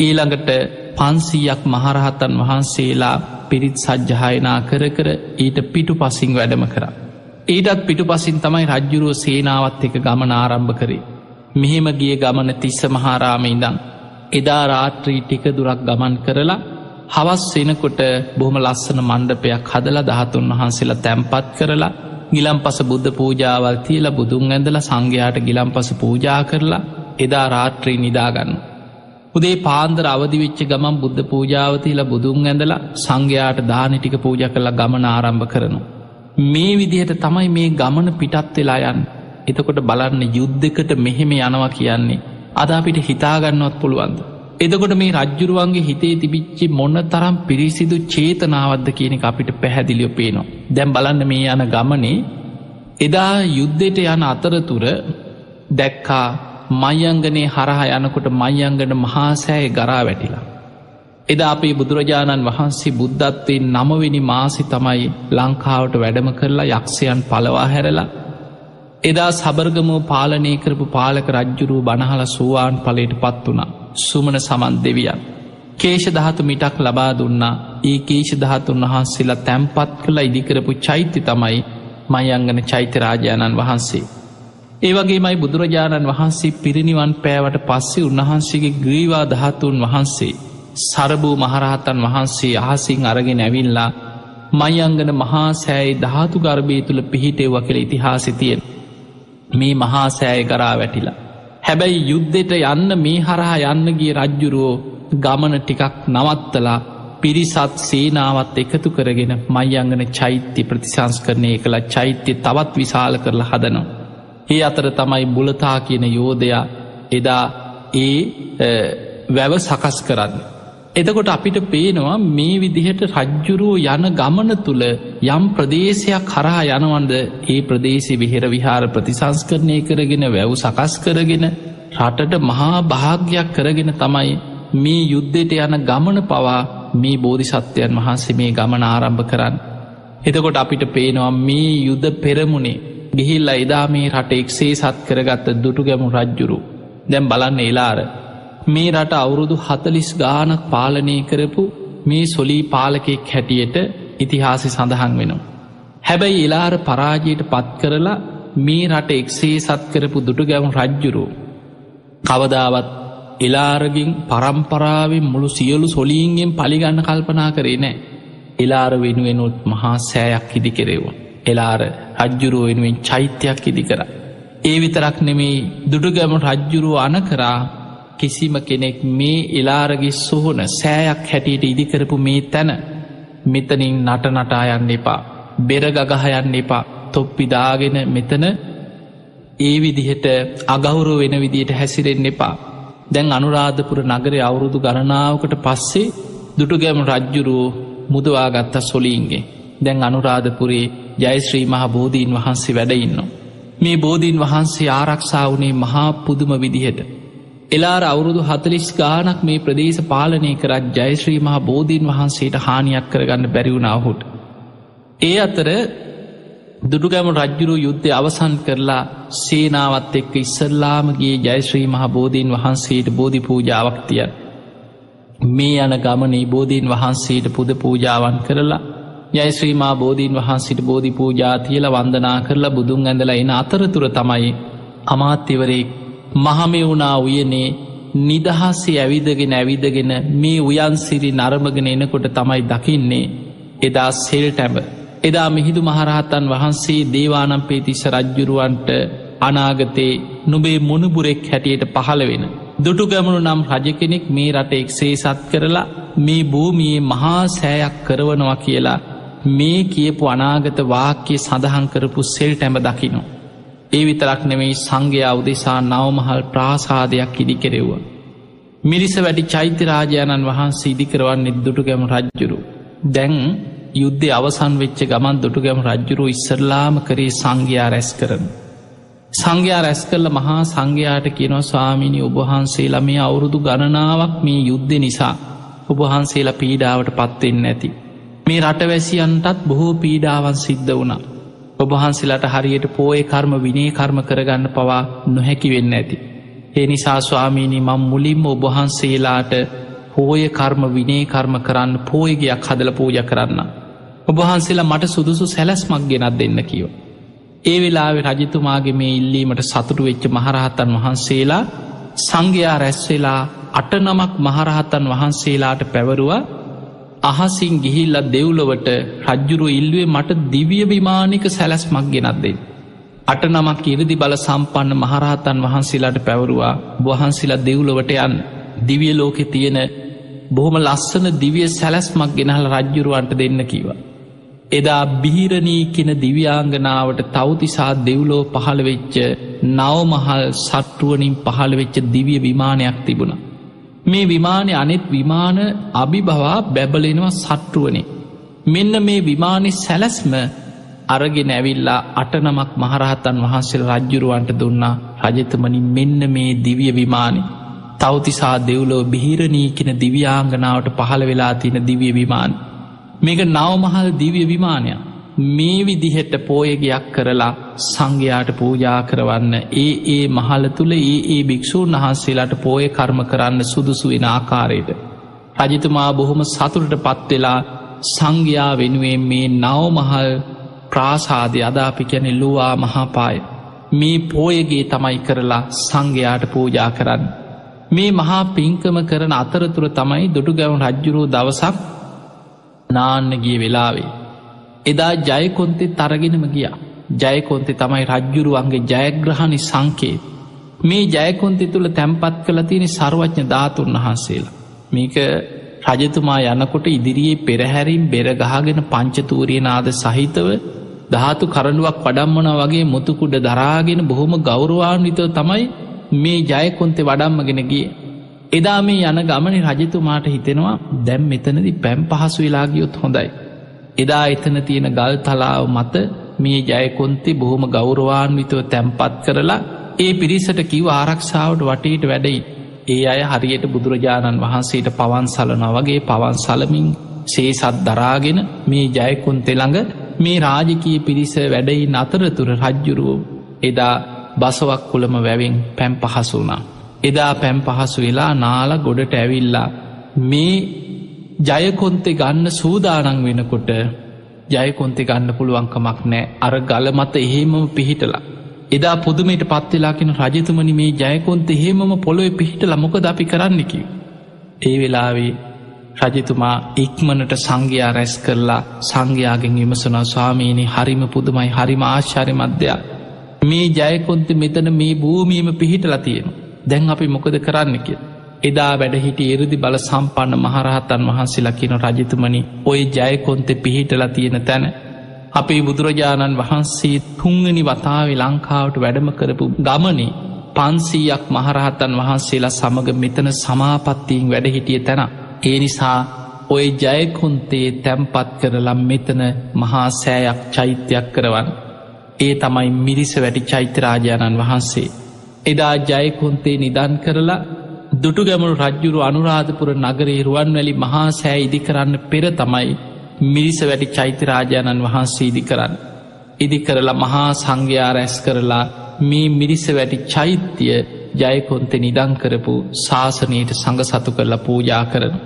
ඊළඟට පන්සීයක් මහරහතන් වහන්සේලා පිරිත් සජ්්‍යහයනා කර කර ඊට පිටු පසිං වැඩම කර. ඊටත් පිටු පසින් තමයි රජ්ජුරුව සේනාවත් එක ගමන ආරම්භ කරේ. මෙහෙම ගිය ගමන තිස්ස මහාරාම ඉඳං. එදා රාත්‍රී ටික දුරක් ගමන් කරලා හවස් වෙනකොට බොහොම ලස්සන මණ්ඩපයක් හදලා දහතුන් වහන්සේලා තැම්පත් කරලා ගිලම් පස බුද්ධ පූජාවල් තියලා බුදුන් ඇඳල සංඝයාට ගිලම් පස පූජා කරලා එදා රාත්‍රී නිදාගන්න. උදේ පාන්දර අවදිවිච්ච ගමන් බුද්ධ පූජාවතිලා බුදුන් ඇඳලා සංඝයාට දානටික පූජ කරලා ගමන ආරම්භ කරනු. මේ විදිහට තමයි මේ ගමන පිටත් වෙලා යන් එතකොට බලන්න යුද්ධකට මෙහෙම යනවා කියන්නේ අදාපිට හිතාගන්නවත් පුළුවන්ද. එදකොට මේ රජ්ජුරුවන්ගේ හිතේ තිබිච්චි මොන්න තරම් පිරිසිදු චේතනාවද්ද කියනෙ අපිට පැහැදිලියෝ පේනවා. දැම් බලන්න මේ යන ගමනේ එදා යුද්ධයට යන අතරතුර දැක්කා මයංගනේ හරහා යනකොට මයංගන මහාසෑය ගරා වැටිලා. එදා අපේ බුදුරජාණන් වහන්සේ බුද්ධත්වයෙන් නමවෙනි මාසි තමයි ලංකාවට වැඩම කරලා යක්ෂයන් පලවා හැරලා එදා සබර්ගමෝ පාලනය කරපු පාලක රජ්ජුරුව බණහල සුවාන් පලට පත් වනා සුමන සමන් දෙවියන්. කේෂ දහතු මිටක් ලබා දුන්නා ඒ කේෂ දහතුන් වහන්සේලා තැම්පත් කළ ඉදිකරපු චෛත්‍ය තමයි මයංගන චෛත්‍යරාජාණන් වහන්සේ. ඒවගේමයි බුදුරජාණන් වහන්සේ පිරිනිවන් පෑවට පස්සේ උන්වහන්සේගේ ග්‍රීවා දහතුන් වහන්සේ සරභූ මහරහතන් වහන්සේ අහසිං අරගෙන ඇවිල්ලා මයංගන මහා සෑයි ධාතු ගර්භය තුළ පිහිටෙව්ව කළ ඉතිහාසිතියෙන් මේ මහා සෑය කරා වැටිලා. හැබැයි යුද්ධෙට යන්න මේ හරහා යන්නගේ රජ්ජුරුවෝ ගමන ටිකක් නවත්තලා පිරිසත් සේනාවත් එකතු කරගෙන මයිංගන චෛත්‍ය ප්‍රතිසංස්කරණය කළ චෛත්‍ය තවත් විශාල කරලා හදනවා. ඒ අතර තමයි බුලතා කියන යෝධයා එදා ඒ වැව සකස් කරන්න. එතකොට අපිට පේනවා මේ විදිහට රජ්ජුරුව යන ගමන තුළ යම් ප්‍රදේශයක් කරහා යනවන්ද ඒ ප්‍රදේශි විහෙර විහාර ප්‍රතිසංස්කරණය කරගෙන වැැව් සකස් කරගෙන රටට මහා භාග්‍යයක් කරගෙන තමයි මේ යුද්ධයට යන ගමන පවා මේ බෝධිසත්වයන් වහන්සේ මේ ගමන ආරම්භ කරන්න. එතකොට අපිට පේනවා මේ යුද්ධ පෙරමුණේ ගිහිල්ල එදා මේ රට එක්සේ සත් කරගත්ත දුටු ගැමු රජ්ජුරු දැම් බලන්න එලාර මේ රට අවුරුදු හතලිස් ගානක් පාලනය කරපු මේ සොලී පාලකෙක් හැටියට ඉතිහාසි සඳහන් වෙනවා. හැබැයි එලාර පරාජයට පත් කරලා මේ රට එක්සේ සත් කරපු දුටු ගැවුන් රජ්ජුරු. කවදාවත් එලාරගින් පරම්පරාවෙන් මුළු සියලු සොලීන්ගෙන් පලිගන්න කල්පනා කරේ නෑ. එලාර වෙනුවෙනුත් මහා සෑයක් ඉදි කෙරෙව. එලාර රජ්ජුරුව වෙනුවෙන් චෛත්‍යයක් ඉදි කර. ඒ විතරක් නෙමේ දුටුගැම රජ්ජුරුව අන කරා කිසිම කෙනෙක් මේ එලාරගේ සොහොන සෑයක් හැටියට ඉදිකරපු මේ තැන මෙතනින් නට නටායන්න එපා බෙරගගහයන්න එපා තොප්පිදාගෙන මෙතන ඒ විදිහට අගෞරෝ වෙන විදියට හැසිරෙන් එපා දැන් අනුරාධපුර නගර අවුරුදු ගණනාවකට පස්සේ දුටුගැම රජ්ජුරුවෝ මුදවාගත්ත සොලීන්ගේ දැන් අනුරාධපුරේ ජයශ්‍රී මහ බෝධීන් වහන්සේ වැඩඉන්න. මේ බෝධීන් වහන්සේ ආරක්ෂා වනේ මහා පුදුම විදිහට එලාර අවුරුදු හතලිස් ගානක් මේ ප්‍රදේශ පාලනය කරත් ජයශ්‍රී මහා බෝධීන් වහන්සේට හානියක් කරගන්න බැරිවුණාහුට. ඒ අතර දුඩුගැම රජ්ජුරු යුද්ධය අවසන් කරලා සේනාවත් එක්ක ඉස්සල්ලාමගේ ජයශ්‍රී මහ බෝධීන් වහන්සේට බෝධි පූජාවක්තිය. මේ යන ගමනේ බෝධීන් වහන්සේට පුද පූජාවන් කරලා යයිශ්‍රීමා බෝධීන් වහන්සිට බෝධි පූජාතියල වන්දනා කරලා බුදුන් ඇඳලා එන අතරතුර තමයි අමාත්‍යවරේ මහමෙවුනා උයනේ නිදහස්සේ ඇවිදගෙන ඇවිදගෙන මේ උයන්සිරි නරමගෙන එනකොට තමයි දකින්නේ එදා සෙල් ටැබ එදා මිහිදු මහරහතන් වහන්සේ දේවානම්පේ තිස්ස රජ්ජුරුවන්ට අනාගතේ නුබේ මුණුබුරෙක් හැටියට පහළ වෙන. දුටු ගැමුණු නම් රජ කෙනෙක් මේ රට එක්සේ සත් කරලා මේ භූමියයේ මහා සෑයක් කරවනවා කියලා මේ කියපු අනාගත වාක්‍යය සඳහන් කරපු සෙල් ටැඹ දකිනෝ. ඒ විතරක් නෙවෙයි සංඝයා උදෙසා නවමහල් ප්‍රාසාදයක් ඉදි කෙරෙව්ව. මිරිස වැඩි චෛත්‍යරාජාණන් වහන්සේ ඉදිකරවන්නේ දුටුගැම රජ්ජුරු. දැන් යුද්ධ අවසන් වෙච්ච ගමන් දුටුගැම රජ්ජුරු ඉස්සරලාම කරේ සංඝයා රැස් කරන. සංඝයා රැස් කරල මහා සංඝයාට කියනවා ස්වාමිනි ඔබහන්සේලා මේ අවුරුදු ගණනාවක් මේ යුද්ධ නිසා ඔබහන්සේලා පීඩාවට පත්වෙන්න ඇති. මේ රටවැසියන්ටත් බොහෝ පීඩාවන් සිද්ධ වුණා. ඔබහන්සේලාට හරියට පෝය කර්ම විනේ කර්ම කරගන්න පවා නොහැකි වෙන්න ඇති. ඒ නිසා ස්වාමීණි මං මුලින්ම ඔබහන්සේලාට පෝය කර්ම විනේ කර්ම කරන්න පෝයගයක් හදල පූජ කරන්න. ඔබහන්සේලා මට සුදුසු සැලස්මක් ගෙනත් දෙන්න කියව. ඒ වෙලාවෙ රජතුමාගේ මේ ඉල්ලීමට සතුටු වෙච්ච මහරහතන් වහන්සේලා සංඝයා රැස්වෙලා අට නමක් මහරහතන් වහන්සේලාට පැවරුවා අහසින් ගිහිල්ලත් දෙව්ලොවට රජ්ජුරු ඉල්ලුවේ මට දිවිය විමානික සැලැස්මක් ගෙනත්දේ. අට නමක් ඉරදි බල සම්පන්න මහරහතන් වහන්සේලාට පැවරුවා වහන්සිලා දෙව්ලොවට යන් දිවිය ලෝකෙ තියෙන බොහොම ලස්සන දිවිය සැලැස්මක් ගෙනහල රජ්ජුරුවන්ට දෙන්න කිවා. එදා බිහිරණී කෙන දිව්‍යාංගනාවට තවතිසා දෙව්ලෝ පහළවෙච්ච නවමහල් සට්ටුවනින් පහළවෙච්ච දිවිය විමානයක් තිබුණ. මේ විමානය අනෙත් විමාන අභිභවා බැබලෙනවා සට්ටුවනේ. මෙන්න මේ විමානි සැලැස්ම අරගෙන ඇවිල්ලා අටනමක් මහරහතන් වහන්සේල් රජ්ජුරුවන්ට දුන්නා රජතමනි මෙන්න මේ දිවිය විමානි. තවතිසා දෙව්ලෝ බිහිරණී කෙන දිව්‍යාංගනාවට පහළ වෙලා තියෙන දිවිය විමාන. මේක නවමහල් දිවිය විමානයක්. මේ විදිහෙට පෝයගයක් කරලා සංඝයාට පූජා කරවන්න ඒ ඒ මහල තුළ ඒ ඒ භික්‍ෂූන් වහන්සේලාට පෝය කර්ම කරන්න සුදුසු වෙන ආකාරයට. රජතුමා බොහොම සතුරට පත්වෙලා සංඝයා වෙනුවෙන් මේ නවමහල් ප්‍රාසාදය අදාපි කැන ලුවා මහාපාය. මේ පෝයගේ තමයි කරලා සංඝයාට පූජා කරන්න. මේ මහා පින්කම කරන අතරතුර තමයි දුටු ගැවුන් රජ්ජුරුව දවසක් නාන්න ගිය වෙලාවේ. එදා ජයකොන්තෙ තරගෙනම ගියා. ජයකොන්තෙ තමයි රජ්ජුරුවන්ගේ ජයග්‍රහණි සංකේ. මේ ජයකොන්තෙ තුළ තැම්පත් කළ තියෙන සර්වඥ ධාතුන් වහන්සේලා. මේක රජතුමා යනකොට ඉදිරියේ පෙරහැරින් බෙරගහගෙන පංචතූරියනාද සහිතව ධාතු කරඩුවක් පඩම්මන වගේ මුතුකුඩ දරාගෙන බොහොම ගෞරවාන්විතව තමයි මේ ජයකොන්තෙ වඩම්මගෙනගේ. එදා මේ යන ගමන රජතුමාට හිතෙනවා දැම් මෙතනදි පැම් පහසු වෙලාගියොත් හොඳයි. එදා එතන තියෙන ගල් තලාව මත මේ ජයකොන්තේ බොහොම ගෞරවාන්විතව තැම්පත් කරලා ඒ පිරිසට කිව ආරක්ෂාවට වටේට වැඩයි. ඒ අය හරියට බුදුරජාණන් වහන්සේට පවන් සලන වගේ පවන් සලමින් සේසත් දරාගෙන මේ ජයකොන්තෙළඟ මේ රාජකී පිරිස වැඩයි නතරතුර රජ්ජුරුවෝ එදා බසවක් කුළම වැවෙන් පැම් පහසුනා. එදා පැම් පහසු වෙලා නාල ගොඩට ඇවිල්ලා මේ ජයකොන්තෙ ගන්න සූදානන් වෙනකොට ජයකොන්තෙ ගන්න පුළුවන්කමක් නෑ අර ගල මත එහෙමම පිහිටලා. එදා පුදුමට පත්වෙලාකින රජතුමනි මේ ජයකොන්ත එහෙමම පොළොව පිහිටල මොකද අපි කරන්නකි. ඒ වෙලාවේ රජතුමා ඉක්මනට සංඝයා රැස් කරලා සංඝයාගෙන් විමසනා ස්වාමීනි හරිම පුදුමයි හරිම ආශ්චාරය මධ්‍යයා. මේ ජයකොන්ත මෙතන මේ භූමියම පිහිටල තියෙන. දැන් අපි මොකද කරන්න කිය. එදා වැඩහිට එරදි බල සම්පන්න මහරහතන් වහන්සේලා කියන රජතුමනි ඔය ජයකොන්තෙ පිහිටල තියෙන තැන. අපේ බුදුරජාණන් වහන්සේ තුංගනි වතාවේ ලංකාවට වැඩම කරපු ගමනේ පන්සීයක් මහරහතන් වහන්සේලා සමඟ මෙතන සමාපත්තියෙන් වැඩහිටිය තැන. ඒ නිසා ඔය ජයකොන්තේ තැම්පත් කරලම් මෙතන මහා සෑයක් චෛත්‍යයක් කරවන්. ඒ තමයි මිරිස වැටි චෛත්‍යරාජාණන් වහන්සේ. එදා ජයකොන්තේ නිදන් කරලා දුටු ගැමුණු රජ්ජුරු අනුරාධපුර නගරේ රුවන්වැලි මහා සෑ ඉදි කරන්න පෙර තමයි මිරිස වැටි චෛත්‍යරාජාණන් වහන්සේ ඉදි කරන්න. ඉදි කරලා මහා සංඝයා රැස් කරලා මේ මිරිස වැටි චෛත්‍යය ජයකොන්තෙ නිදං කරපු ශාසනයට සඟ සතු කරලා පූජා කරන.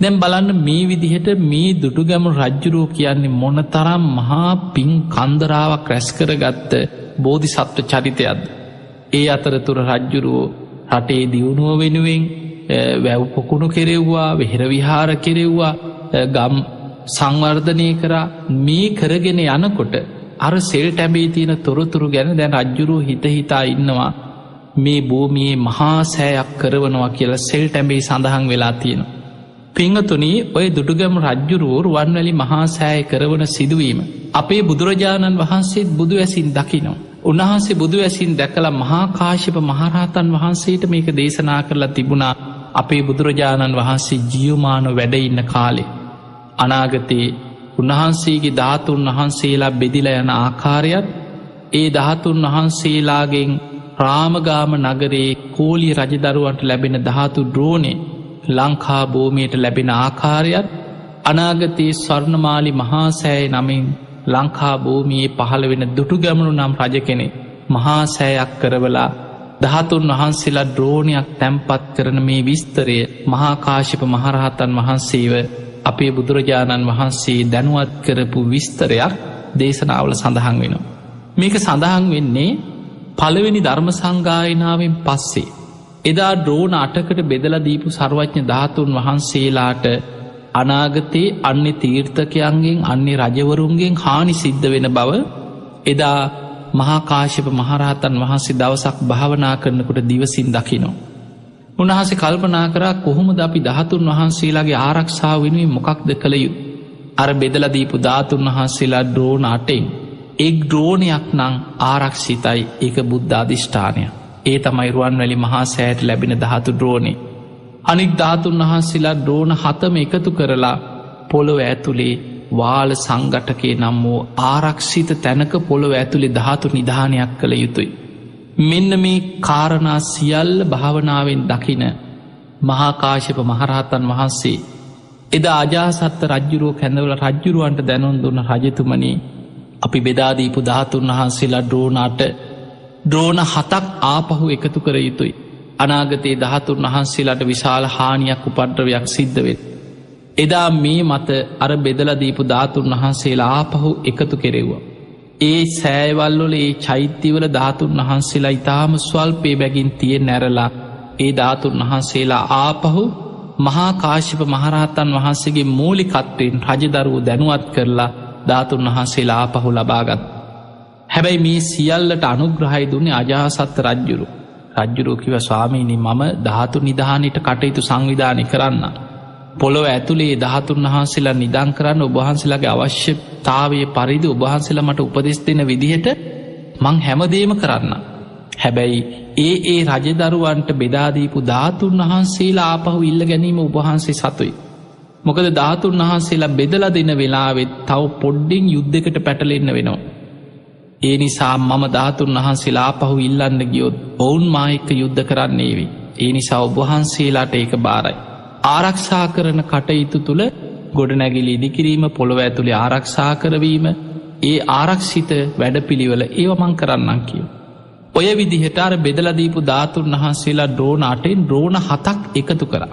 දැම් බලන්න මේ විදිහට මේ දුටුගැමු රජ්ජුරෝ කියන්නේ මොන තරම් මහා පින් කන්දරාවක් රැස්කරගත්ත බෝධි සත්ව චරිතයක්ද. ඒ අතරතුර රජ්ජුරුවෝ රටේ දියුණුව වෙනුවෙන් වැව් පොකුණු කෙරෙව්වා වෙහෙර විහාර කෙරෙව්වා ගම් සංවර්ධනය කරා මේ කරගෙන යනකොට අර සෙල් ටැබේ තියෙන තොරතුරු ගැන දැන් රජ්ජුරුව හිත හිතා ඉන්නවා මේ භූමියයේ මහා සෑයක් කරවනවා කියලා සෙල් ටැබේ සඳහන් වෙලා තියෙනවා. පිංහතුනී ඔය දුටුගම රජ්ජුරුවෝරු වන්වැලි මහා සෑය කරවන සිදුවීම. අපේ බුදුරජාණන් වහන්සේත් බුදු ඇසින් දකිනවා. උන්වහන්සේ බුදු ඇසින් දැකළ මහා කාශිප මහරහතන් වහන්සේට මේක දේශනා කරලා තිබුණා අපේ බුදුරජාණන් වහන්සේ ජියවමානො වැඩඉන්න කාලේ. අනාගතයේ උන්වහන්සේගේ ධාතුන් වහන්සේලා බෙදිල යන ආකාරයත් ඒ ධාතුන් වහන්සේලාගෙන් ප්‍රාමගාම නගරේ කෝලි රජදරුවන්ට ලැබෙන ධාතු ද්‍රෝණය ලංකා භූමියයට ලැබෙන ආකාරයත් අනාගතයේ ස්වර්ණමාලි මහාසෑය නමින් ලංකා භූමියයේ පහළ වෙන දුටු ගැමණු නම් රජ කෙනෙ මහා සෑයක් කරවලා දහතුන් වහන්සේලා ද්‍රෝණයක් තැම්පත් කරන මේ විස්තරය මහාකාශිප මහරහතන් වහන්සේව අපේ බුදුරජාණන් වහන්සේ දැනුවත් කරපු විස්තරයක් දේශනාවල සඳහන් වෙනවා. මේක සඳහන් වෙන්නේ පළවෙනි ධර්ම සංගායනාවෙන් පස්සේ. එදා ද්‍රෝණ අටකට බෙදල දීපු සර්වඥ ධාතුන් වහන්සේලාට අනාගතයේ අන්‍ය තීර්ථකයන්ගෙන් අන්‍ය රජවරුන්ගෙන් හානි සිද්ධ වෙන බව එදා මහාකාශප මහරහතන් වහන්සේ දවසක් භාවනා කරනකොට දිවසින් දකිනෝ. උන්හසේ කල්පනා කරා කොහොමද අපි දහතුන් වහන්සේලාගේ ආරක්ෂාව වෙනුවෙන් මොකක්ද කළ යුතු. අර බෙදලදීපු ධාතුන් වහන්සේලා ද්‍රෝණ අටෙන් එක් ද්‍රෝණයක් නං ආරක්ෂිතයි ඒක බුද්ධාධිෂ්ඨානය. ඒ තමයි රුවන් වැලි මහා සෑට ලැබෙන දහතු ද්‍රෝණේ අනික් ධාතුන් වහන්සේලා ද්‍රෝණ හතම එකතු කරලා පොළොව ඇතුළේ වාල සංගටකේ නම් වූ ආරක්ෂිත තැනක පොළොව ඇතුළේ ධාතු නිධානයක් කළ යුතුයි. මෙන්න මේ කාරණා සියල්ල භාවනාවෙන් දකින මහාකාශප මහරහතන් වහන්සේ එදා අජාසත්ත රජ්ජුරුව කැඳවල රජ්ජුරුවන්ට දැනුන් දුන්න රජතුමනී අපි බෙදාදීපු ධාතුන් වහන්සේලා ද්‍රෝණාට ද්‍රෝණ හතක් ආපහු එකතු කර යුතුයි. අනාගතයේ දහතුන් වහන්සේලාට විශාල හානියක් උපද්‍රවයක් සිද්ධවෙත්. එදා මේ මත අර බෙදලදීපු ධාතුන් වහන්සේලා ආපහු එකතු කෙරෙව්වා. ඒ සෑවල්ලොල ඒ චෛත්‍යවල ධාතුන් වහන්සේලා ඉතාම ස්වල්පේ බැගින් තියෙන් නැරලා ඒ ධාතුන් වහන්සේලා ආපහු මහා කාශිප මහරහතන් වහන්සේගේ මූලිකත්වයෙන් රජදරුව දැනුවත් කරලා ධාතුන් වහන්සේලා ආපහු ලබාගත්. හැබැයි මේ සියල්ලට අනුග්‍රහයි දුන්නේ අජාසත්ත රජ්ජුරු රජ්ජුරෝකිව ස්වාමීනි මම ධාතු නිධානයට කටයුතු සංවිධානය කරන්න. පොළොව ඇතුළේ දහතුන් වහන්සේලා නිදං කරන්න ඔබහන්සේලාගේ අවශ්‍යතාවය පරිදි ඔබහන්සේලා මට උපදෙස් දෙන විදිහට මං හැමදේම කරන්න. හැබැයි ඒ ඒ රජදරුවන්ට බෙදාදීපු ධාතුන් වහන්සේලා ආපහු ඉල්ල ගැනීම උබහන්සේ සතුයි. මොකද ධාතුන් වහන්සේලා බෙදල දෙන වෙලාවෙත් තව පොඩ්ඩිං යුද්ධකට පැටලෙන්න වෙනවා. ඒ නිසා මම ධාතුන් වහන්සේලා පහු ඉල්ලන්න ගියොත් ඔවුන් මායික යුද්ධ කරන්නේවි. ඒ නිසා ඔබහන්සේලාට ඒක බාරයි. ආරක්ෂා කරන කටයුතු තුළ ගොඩනැගිලි ඉදිකිරීම පොළොව ඇතුළේ ආරක්ෂා කරවීම ඒ ආරක්ෂිත වැඩපිළිවල ඒවමං කරන්නම් කියව. ඔය විදිහට අර බෙදලදීපු ධාතුන් වහන්සේලා ද්‍රෝණ අටෙන් ද්‍රෝණ හතක් එකතු කරා.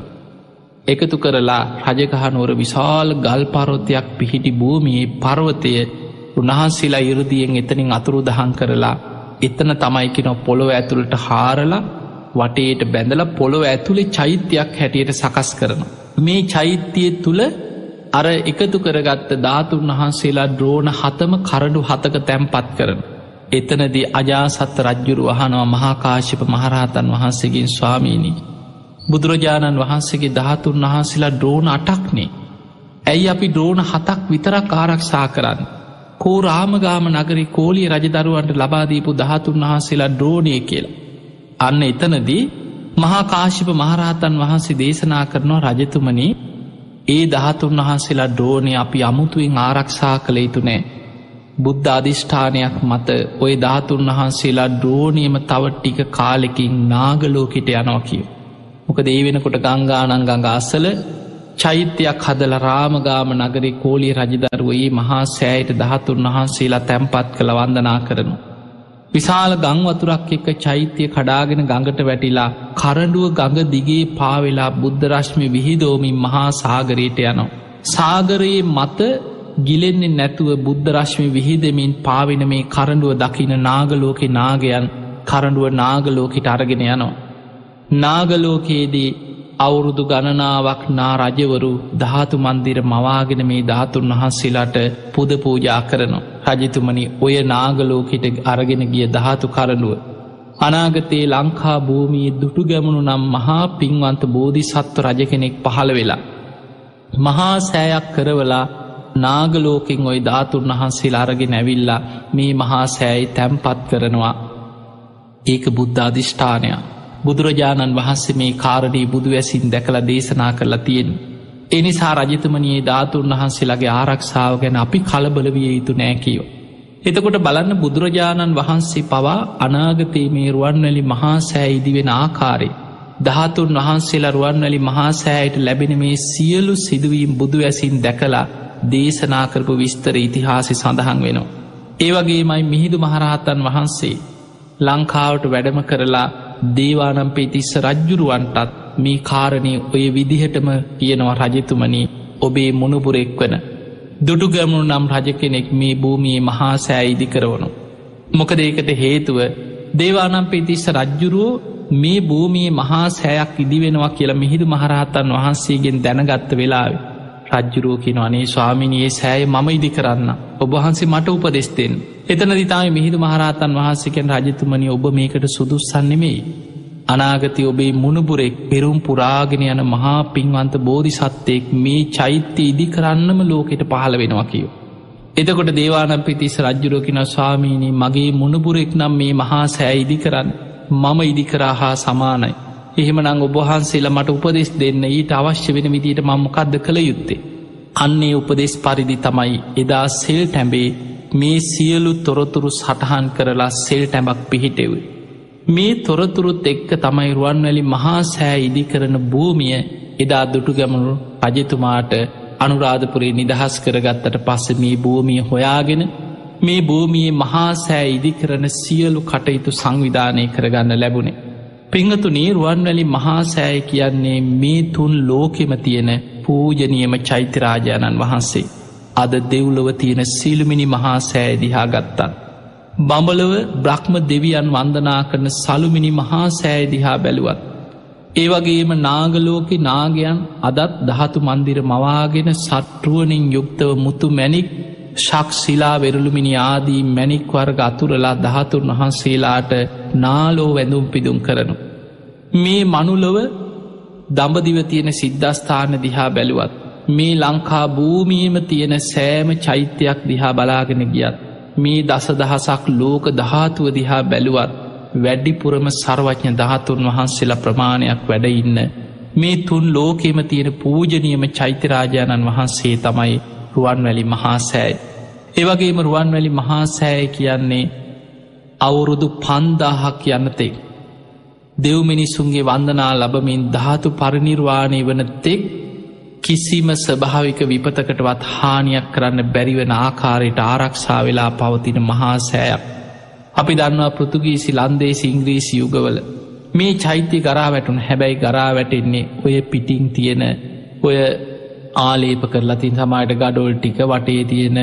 එකතු කරලා රජකහනුවර විශාල් ගල් පරොත්යක් පිහිටි භූමියේ පර්වතය උන්වහන්සේලා ඉරදියෙන් එතනින් අතුරු දහන් කරලා එතන තමයිකින පොළොව ඇතුළට හාරලා වටේට බැඳල පොළොව ඇතුළේ චෛත්‍යයක් හැටියට සකස් කරන. මේ චෛත්‍යය තුළ අර එකතු කරගත්ත ධාතුන් වහන්සේලා ද්‍රෝණ හතම කරඩු හතක තැම්පත් කරන. එතනදී අජාසත්ත රජ්ජුරු වහනවා මහාකාශිප මහරහතන් වහන්සේගෙන් ස්වාමීණී. බුදුරජාණන් වහන්සේගේ ධාතුන් වහන්සේලා ද්‍රෝණ අටක්නේ. ඇයි අපි ද්‍රෝණ හතක් විතරක් ආරක්ෂා කරන්න. කෝ රාමගාම නගරි කෝලිය රජදරුවන්ට ලබාදීපු ධාතුන් වහන්සේලා ද්‍රෝණය කියලා. අන්න එතනදී මහාකාශිප මහරහතන් වහන්සේ දේශනා කරනවා රජතුමනී ඒ දහතුන් වහන්සේලා ද්‍රෝණය අපි අමුතුවෙන් ආරක්ෂා කළ යුතු නෑ. බුද්ධ අධිෂ්ඨානයක් මත ඔය ධාතුන් වහන්සේලා ද්‍රෝණයම තව ටික කාලෙකින් නාගලෝකිට යනවා කියව. මොක දේ වෙනකොට ගංගානං ගඟ අස්සල චෛත්‍යයක් හදල රාමගාම නගරේ කෝලිය රජදරුවයේ මහා සෑයට දහතුන් වහන්සේලා තැම්පත් කළ වන්දනා කරනු. විශාල ගංවතුරක් එක්ක චෛත්‍යය කඩාගෙන ගඟට වැටිලා කරඩුව ගඟ දිගේ පාවෙලා බුද්ධරශ්මි විහිදෝමින් මහා සාගරයට යනවා. සාගරයේ මත ගිලෙන්නේ නැතුව බුද්ධරශ්මි විහිදමින් පාවෙන මේ කරඩුව දකින නාගලෝකෙ නාගයන් කරඩුව නාගලෝකට අරගෙන යනවා. නාගලෝකයේදී අවුරුදු ගණනාවක් නා රජවරු ධාතු මන්දිර මවාගෙන මේ ධාතුන් වහන්සේලාට පුද පූජා කරනවා. රජතුමනි ඔය නාගලෝකට අරගෙන ගිය ධාතු කරනුව. අනාගතයේ ලංකා භූමියේ දුටු ගැමුණු නම් මහා පින්වන්ත බෝධි සත්ව රජ කෙනෙක් පහළ වෙලා. මහා සෑයක් කරවලා නාගලෝකෙන් ඔය ධාතුන් වහන්සේ අරගෙන ඇවිල්ලා මේ මහා සෑයි තැම්පත් කරනවා. ඒක බුද්ධාධිෂ්ඨානයක්. බුදුරජාණන් වහන්සේ මේ කාරණී බුදු වැසින් දැකළ දේශනා කරලා තියෙන්. එනිසා රජතමනයේ ධාතුන් වහන්සේලාගේ ආරක්ෂාව ගැන අපි කලබලවිය යුතු නෑකියෝ. එතකොට බලන්න බුදුරජාණන් වහන්සේ පවා අනාගතයේ මේ රුවන්වැලි මහා සෑ ඉදිවෙන ආකාරය. ධාතුන් වහන්සේලා රුවන්වැලි මහා සෑයට ලැබෙන මේ සියලු සිදුවීම් බුදු ඇසින් දැකලා දේශනා කරපු විස්තර ඉතිහාසි සඳහන් වෙනවා. ඒවගේමයි මිහිදු මහරහතන් වහන්සේ ලංකාවට වැඩම කරලා දේවානම්පේ තිස්ස රජ්ජුරුවන්ටත් මේ කාරණය ඔය විදිහටම කියනවා රජතුමනී ඔබේ මොනුපුරෙක් වන දුටුගැමුණු නම් රජ කෙනෙක් මේ භූමියේ මහා සෑ ඉදි කරවනු. මොකද ඒකට හේතුව දේවානම්පේ තිස්ස රජ්ජුරුවෝ මේ භූමියේ මහා සෑයක් ඉදිවෙනවා කියලා මිහිදු මහරහතන් වහන්සේගෙන් දැනගත්ත වෙලාවේ. රජ්ජුරුව කියන අනේ ස්වාමිනියේ සෑය මම ඉදි කරන්න ඔබහන්සේ මට උපදෙස්තෙන් එතන දිතාම මිහිදු මහරහතන් වහන්සේකෙන් රජතුමනි ඔබ මේකට සුදුස්සන්නෙමෙයි. අනාගති ඔබේ මුණබුරෙක් පෙරුම් පුරාගෙන යන මහා පින්වන්ත බෝධි සත්තයෙක් මේ චෛත්‍ය ඉදි කරන්නම ලෝකෙට පහළ වෙනවා කියෝ. එතකොට දේවානම් පිතිස් රජ්ජුරෝකින ස්වාමීණී මගේ මුණබුරෙක් නම් මේ මහා සෑ ඉදි කරන්න මම ඉදිකරා හා සමානයි. එහෙමනං ඔබහන්සේලා මට උපදෙස් දෙන්න ඊට අවශ්‍ය වෙන විදිට මංමකක්ද කළ යුත්තේ. අන්නේ උපදෙස් පරිදි තමයි එදා සෙල් ටැඹේ මේ සියලු තොරතුරු සටහන් කරලා සෙල් ටැඹක් පිහිටෙව. මේ තොරතුරුත් එක්ක තමයි රුවන්වැලි මහා සෑ ඉදි කරන භූමිය එදා දුටුගැමුණු රජතුමාට අනුරාධපුරේ නිදහස් කරගත්තට පස්ස මේ භූමිය හොයාගෙන මේ භූමියේ මහා සෑ ඉදි කරන සියලු කටයුතු සංවිධානය කරගන්න ලැබුණේ. පිංහතු නීරුවන්වැලි මහා සෑය කියන්නේ මේ තුන් ලෝකෙම තියෙන පූජනියම චෛත්‍යරාජාණන් වහන්සේ. අද දෙව්ලොව තියෙන සිළුමිනි මහා සෑදිහා ගත්තත්. බඹලව බ්‍රහ්ම දෙවියන් වන්දනා කරන සළුමිනි මහා සෑදිහා බැලුවත්. ඒවගේම නාගලෝකෙ නාගයන් අදත් දහතු මන්දිර මවාගෙන සට්ටුවනින් යුක්තව මුතු මැනික් ශක්ෂිලා වෙරළුමිනි ආදී මැනික්වර්ග අතුරලා දහතුන් වහන්සේලාට නාලෝ වැඳුම් පිදුම් කරනු. මේ මනුලොව දඹදිව තියෙන සිද්ධස්ථාන දිහා බැලුවත් මේ ලංකා භූමියම තියෙන සෑම චෛත්‍යයක් දිහා බලාගෙන ගියත් මේ දස දහසක් ලෝක දහතුව දිහා බැලුවත් වැඩිපුරම සර්වඥ දහතුන් වහන්සේලා ප්‍රමාණයක් වැඩඉන්න මේ තුන් ලෝකෙම තියෙන පූජනියම චෛත්‍යරාජාණන් වහන්සේ තමයි රුවන්වැලි මහාසෑයි. ඒවගේම රුවන්වැලි මහාසෑය කියන්නේ අවුරුදු පන්දාහක් යන්නතෙක්. දෙව්මිනිසුන්ගේ වන්දනා ලබමින් ධාතු පරිනිර්වාණය වන තෙක් කිසිම ස්භාවික විපතකටවත් හානියක් කරන්න බැරිවෙන ආකාරයට ආරක්ෂා වෙලා පවතින මහා සෑයක්. අපි දන්නවා පෘතුගීසි ලන්දේ සිංග්‍රීසි යුගවල මේ චෛත්‍ය ගරා වැටුන් හැබැයි ගරා වැටෙන්නේ ඔය පිටිං තියෙන ඔය ආලේප කරලා තින් සමයිට ගඩොල් ටික වටේ තියෙන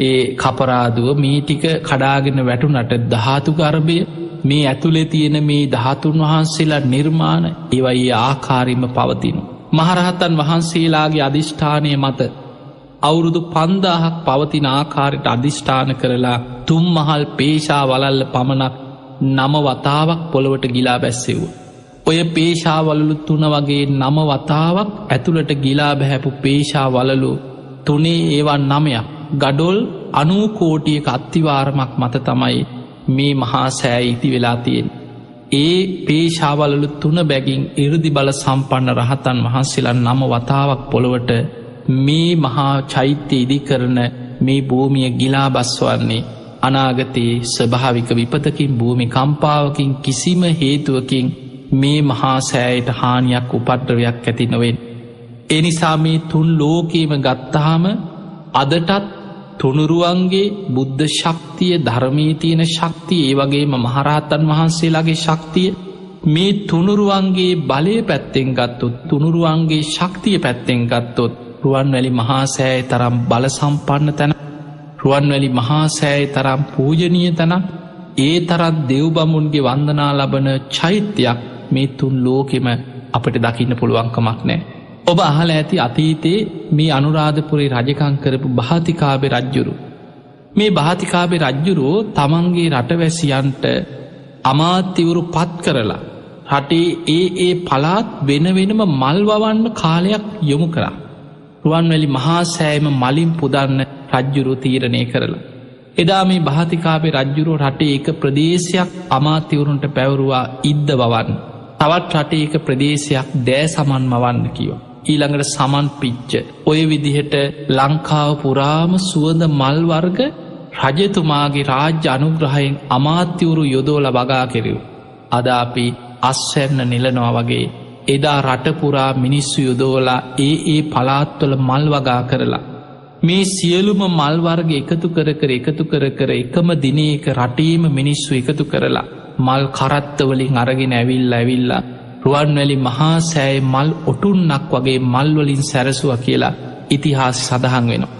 ඒ කපරාදුව මේ ටික කඩාගෙන වැටුනට ධාතු ගර්භය මේ ඇතුළේ තියෙන මේ ධාතුන් වහන්සේලා නිර්මාණ ඒවයි ආකාරිම පවතිනු. මහරහතන් වහන්සේලාගේ අධිෂ්ඨානය මත අවුරුදු පන්දාහක් පවතින ආකාරයට අධිෂ්ඨාන කරලා තුම් මහල් පේශා වලල්ල පමණක් නම වතාවක් පොළොවට ගිලා බැස්සෙව්. ඔය පේශාවලලු තුන වගේ නම වතාවක් ඇතුළට ගිලා බැහැපු පේශා වලලු තුනේ ඒවන් නමයක් ගඩොල් අනූකෝටියක අත්තිවාරමක් මත තමයි මේ මහා සෑ ඉති වෙලා තියෙන්. ඒ පේශාවලලු තුන බැගින් ඉරදි බල සම්පන්න රහතන් වහන්සේලා නම වතාවක් පොළොවට මේ මහා චෛත්‍ය ඉදි කරන මේ භූමිය ගිලා බස්වන්නේ අනාගතයේ ස්වභාවික විපතකින් භූමි කම්පාවකින් කිසිම හේතුවකින් මේ මහා සෑයට හානියක් උපට්‍රවයක් ඇති නොවෙන්. එනිසා මේ තුන් ලෝකීම ගත්තාම අදටත් තුනුරුවන්ගේ බුද්ධ ශක්තිය ධර්මී තියෙන ශක්තිය ඒ වගේම මහරහතන් වහන්සේලාගේ ශක්තිය මේ තුනුරුවන්ගේ බලය පැත්තෙන් ගත්තොත් තුනුරුවන්ගේ ශක්තිය පැත්තෙන් ගත්තොත් රුවන්වැලි මහාසෑය තරම් බල සම්පන්න තැන රුවන්වැලි මහාසෑය තරම් පූජනීය තැනක් ඒ තරත් දෙව්බමුන්ගේ වන්දනා ලබන චෛත්‍යයක් මේ තුන් ලෝකෙම අපට දකින්න පුළුවන්කමක් නෑ. ඔබ අහල ඇති අතීතයේ මේ අනුරාධපුරේ රජකං කරපු භාතිකාබෙ රජ්ජුරු. මේ භාතිකාබෙ රජ්ජුරුවෝ තමන්ගේ රටවැසියන්ට අමාත්‍යවරු පත් කරලා. රටේ ඒ ඒ පලාත් වෙන වෙනම මල්වවන්න කාලයක් යොමු කරා. රුවන්වැලි මහා සෑම මලින් පුදන්න රජ්ජුරු තීරණය කරලා. එදා මේ භාතිකාපේ රජ්ජුරුව රටේ එක ප්‍රදේශයක් අමාත්‍යවරුන්ට පැවරුවා ඉද්ද වවන්න. තවත් රටේ එක ප්‍රදේශයක් දෑ සමන් මවන්න කියෝ. ඊළඟට සමන් පිච්ච. ඔය විදිහට ලංකාව පුරාම සුවඳ මල්වර්ග රජතුමාගේ රාජ්‍ය අනුග්‍රහයෙන් අමාත්‍යවරු යොදෝල වගා කෙරව්. අද අපි අස්වැන්න නිලනවා වගේ එදා රටපුරා මිනිස්සු යොදෝලා ඒ ඒ පලාත්වල මල් වගා කරලා. මේ සියලුම මල්වර්ග එකතු කර කර එකතු කර කර එකම දිනයක රටීම මිනිස්සු එකතු කරලා. මල් කරත්තවලින් අරගෙන ඇවිල් ඇවිල්ලා රුවන්වැලි මහා සෑය මල් ඔටුන්නක් වගේ මල්වලින් සැරසුව කියලා ඉතිහාස සඳහන් වෙනවා.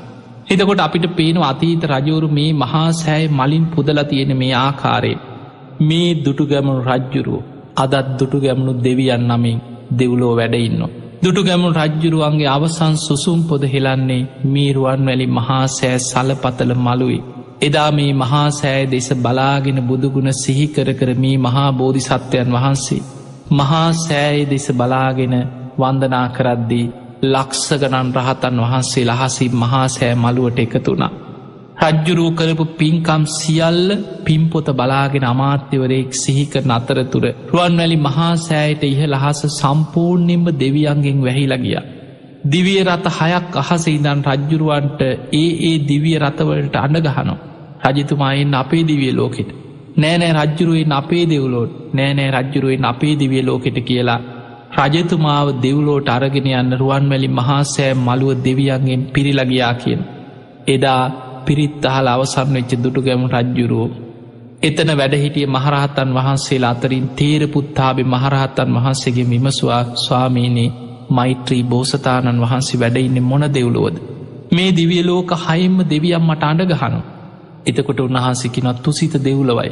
එතකොට අපිට පේන අතීත රජෝරු මේ මහා සෑය මලින් පුදල තියෙන මේ ආකාරයෙන්. මේ දුටුගැමුණු රජ්ජුරුව අදත් දුටුගැමුණු දෙවියන් නමින් දෙව්ලෝ වැඩඉන්න. දුටුගැමුණු රජ්ජුරුවන්ගේ අවසන් සුසුම් පොද හෙලන්නේ මීරුවන් වැලි මහා සෑ සලපතල මළුයි. එදා මේ මහා සෑ දෙස බලාගෙන බුදුගුණ සිහිකර කර මේ මහා බෝධි සත්වයන් වහන්සේ. මහා සෑය දෙස බලාගෙන වන්දනා කරද්දී ලක්සගනන් රහතන් වහන්සේ ලහසි මහා සෑ මළුවට එකතුුණා. රජ්ජුරූ කරපු පින්කම් සියල්ල පිම්පොත බලාගෙන අමාත්‍යවරයෙක් සිහිකරන අතරතුර රුවන්වැලි මහා සෑයට ඉහ ලහස සම්පූර්ණයෙන්ම දෙවියන්ගෙන් වැහිලගිය. දිවිය රත හයක් අහස ඉදන් රජ්ජුරුවන්ට ඒ ඒ දිවිය රතවලට අඩගහනෝ. රජතුමායෙන් අපේ දිවිය ලෝකෙට. නෑනෑ රජ්ජුරුවෙන් අපේ දෙව්ලෝට නෑනෑ රජ්ජුරුවෙන් අපේ දිවිය ලෝකෙට කියලා. රජතුමාව දෙව්ලෝට අරගෙන යන්න රුවන්වැලි මහා සෑ මළුව දෙවියන්ගෙන් පිරිලගයා කියෙන්. එදා පිරිත් අහල අවසන් වෙච්ච දුටු ගැමු රජ්ජුරුවෝ. එතන වැඩහිටිය මහරහතන් වහන්සේලා අතරින් තේරපුත්තාබි මහරහතන් වහන්සේගේ විමසවා ස්වාමීනී මෛත්‍රී බෝසතාණන් වහන්සේ වැඩඉන්න මොන දෙව්ලෝද. මේ දිවිය ලෝක හයිම්ම දෙවියම් මට අඩගහනු. එතකොට උන්වහන්සිකිනොත් තුසිත දෙව්ලවයි.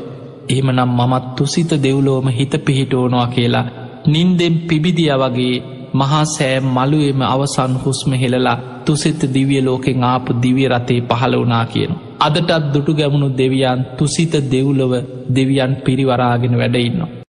එහෙමනම් මමත් තුසිත දෙව්ලෝම හිත පිහිටෝනවා කියලා නින්දෙම් පිබිදිය වගේ මහා සෑම් මළුවේම අවසන් හුස්ම හෙළලා තුසිත දිවිය ලෝකෙන් ආපු දිවිය රතේ පහළ වනා කියන. අදටත් දුටු ගැමුණු දෙවියන් තුසිත දෙව්ලොව දෙවියන් පිරිවරාගෙන වැඩඉන්නවා.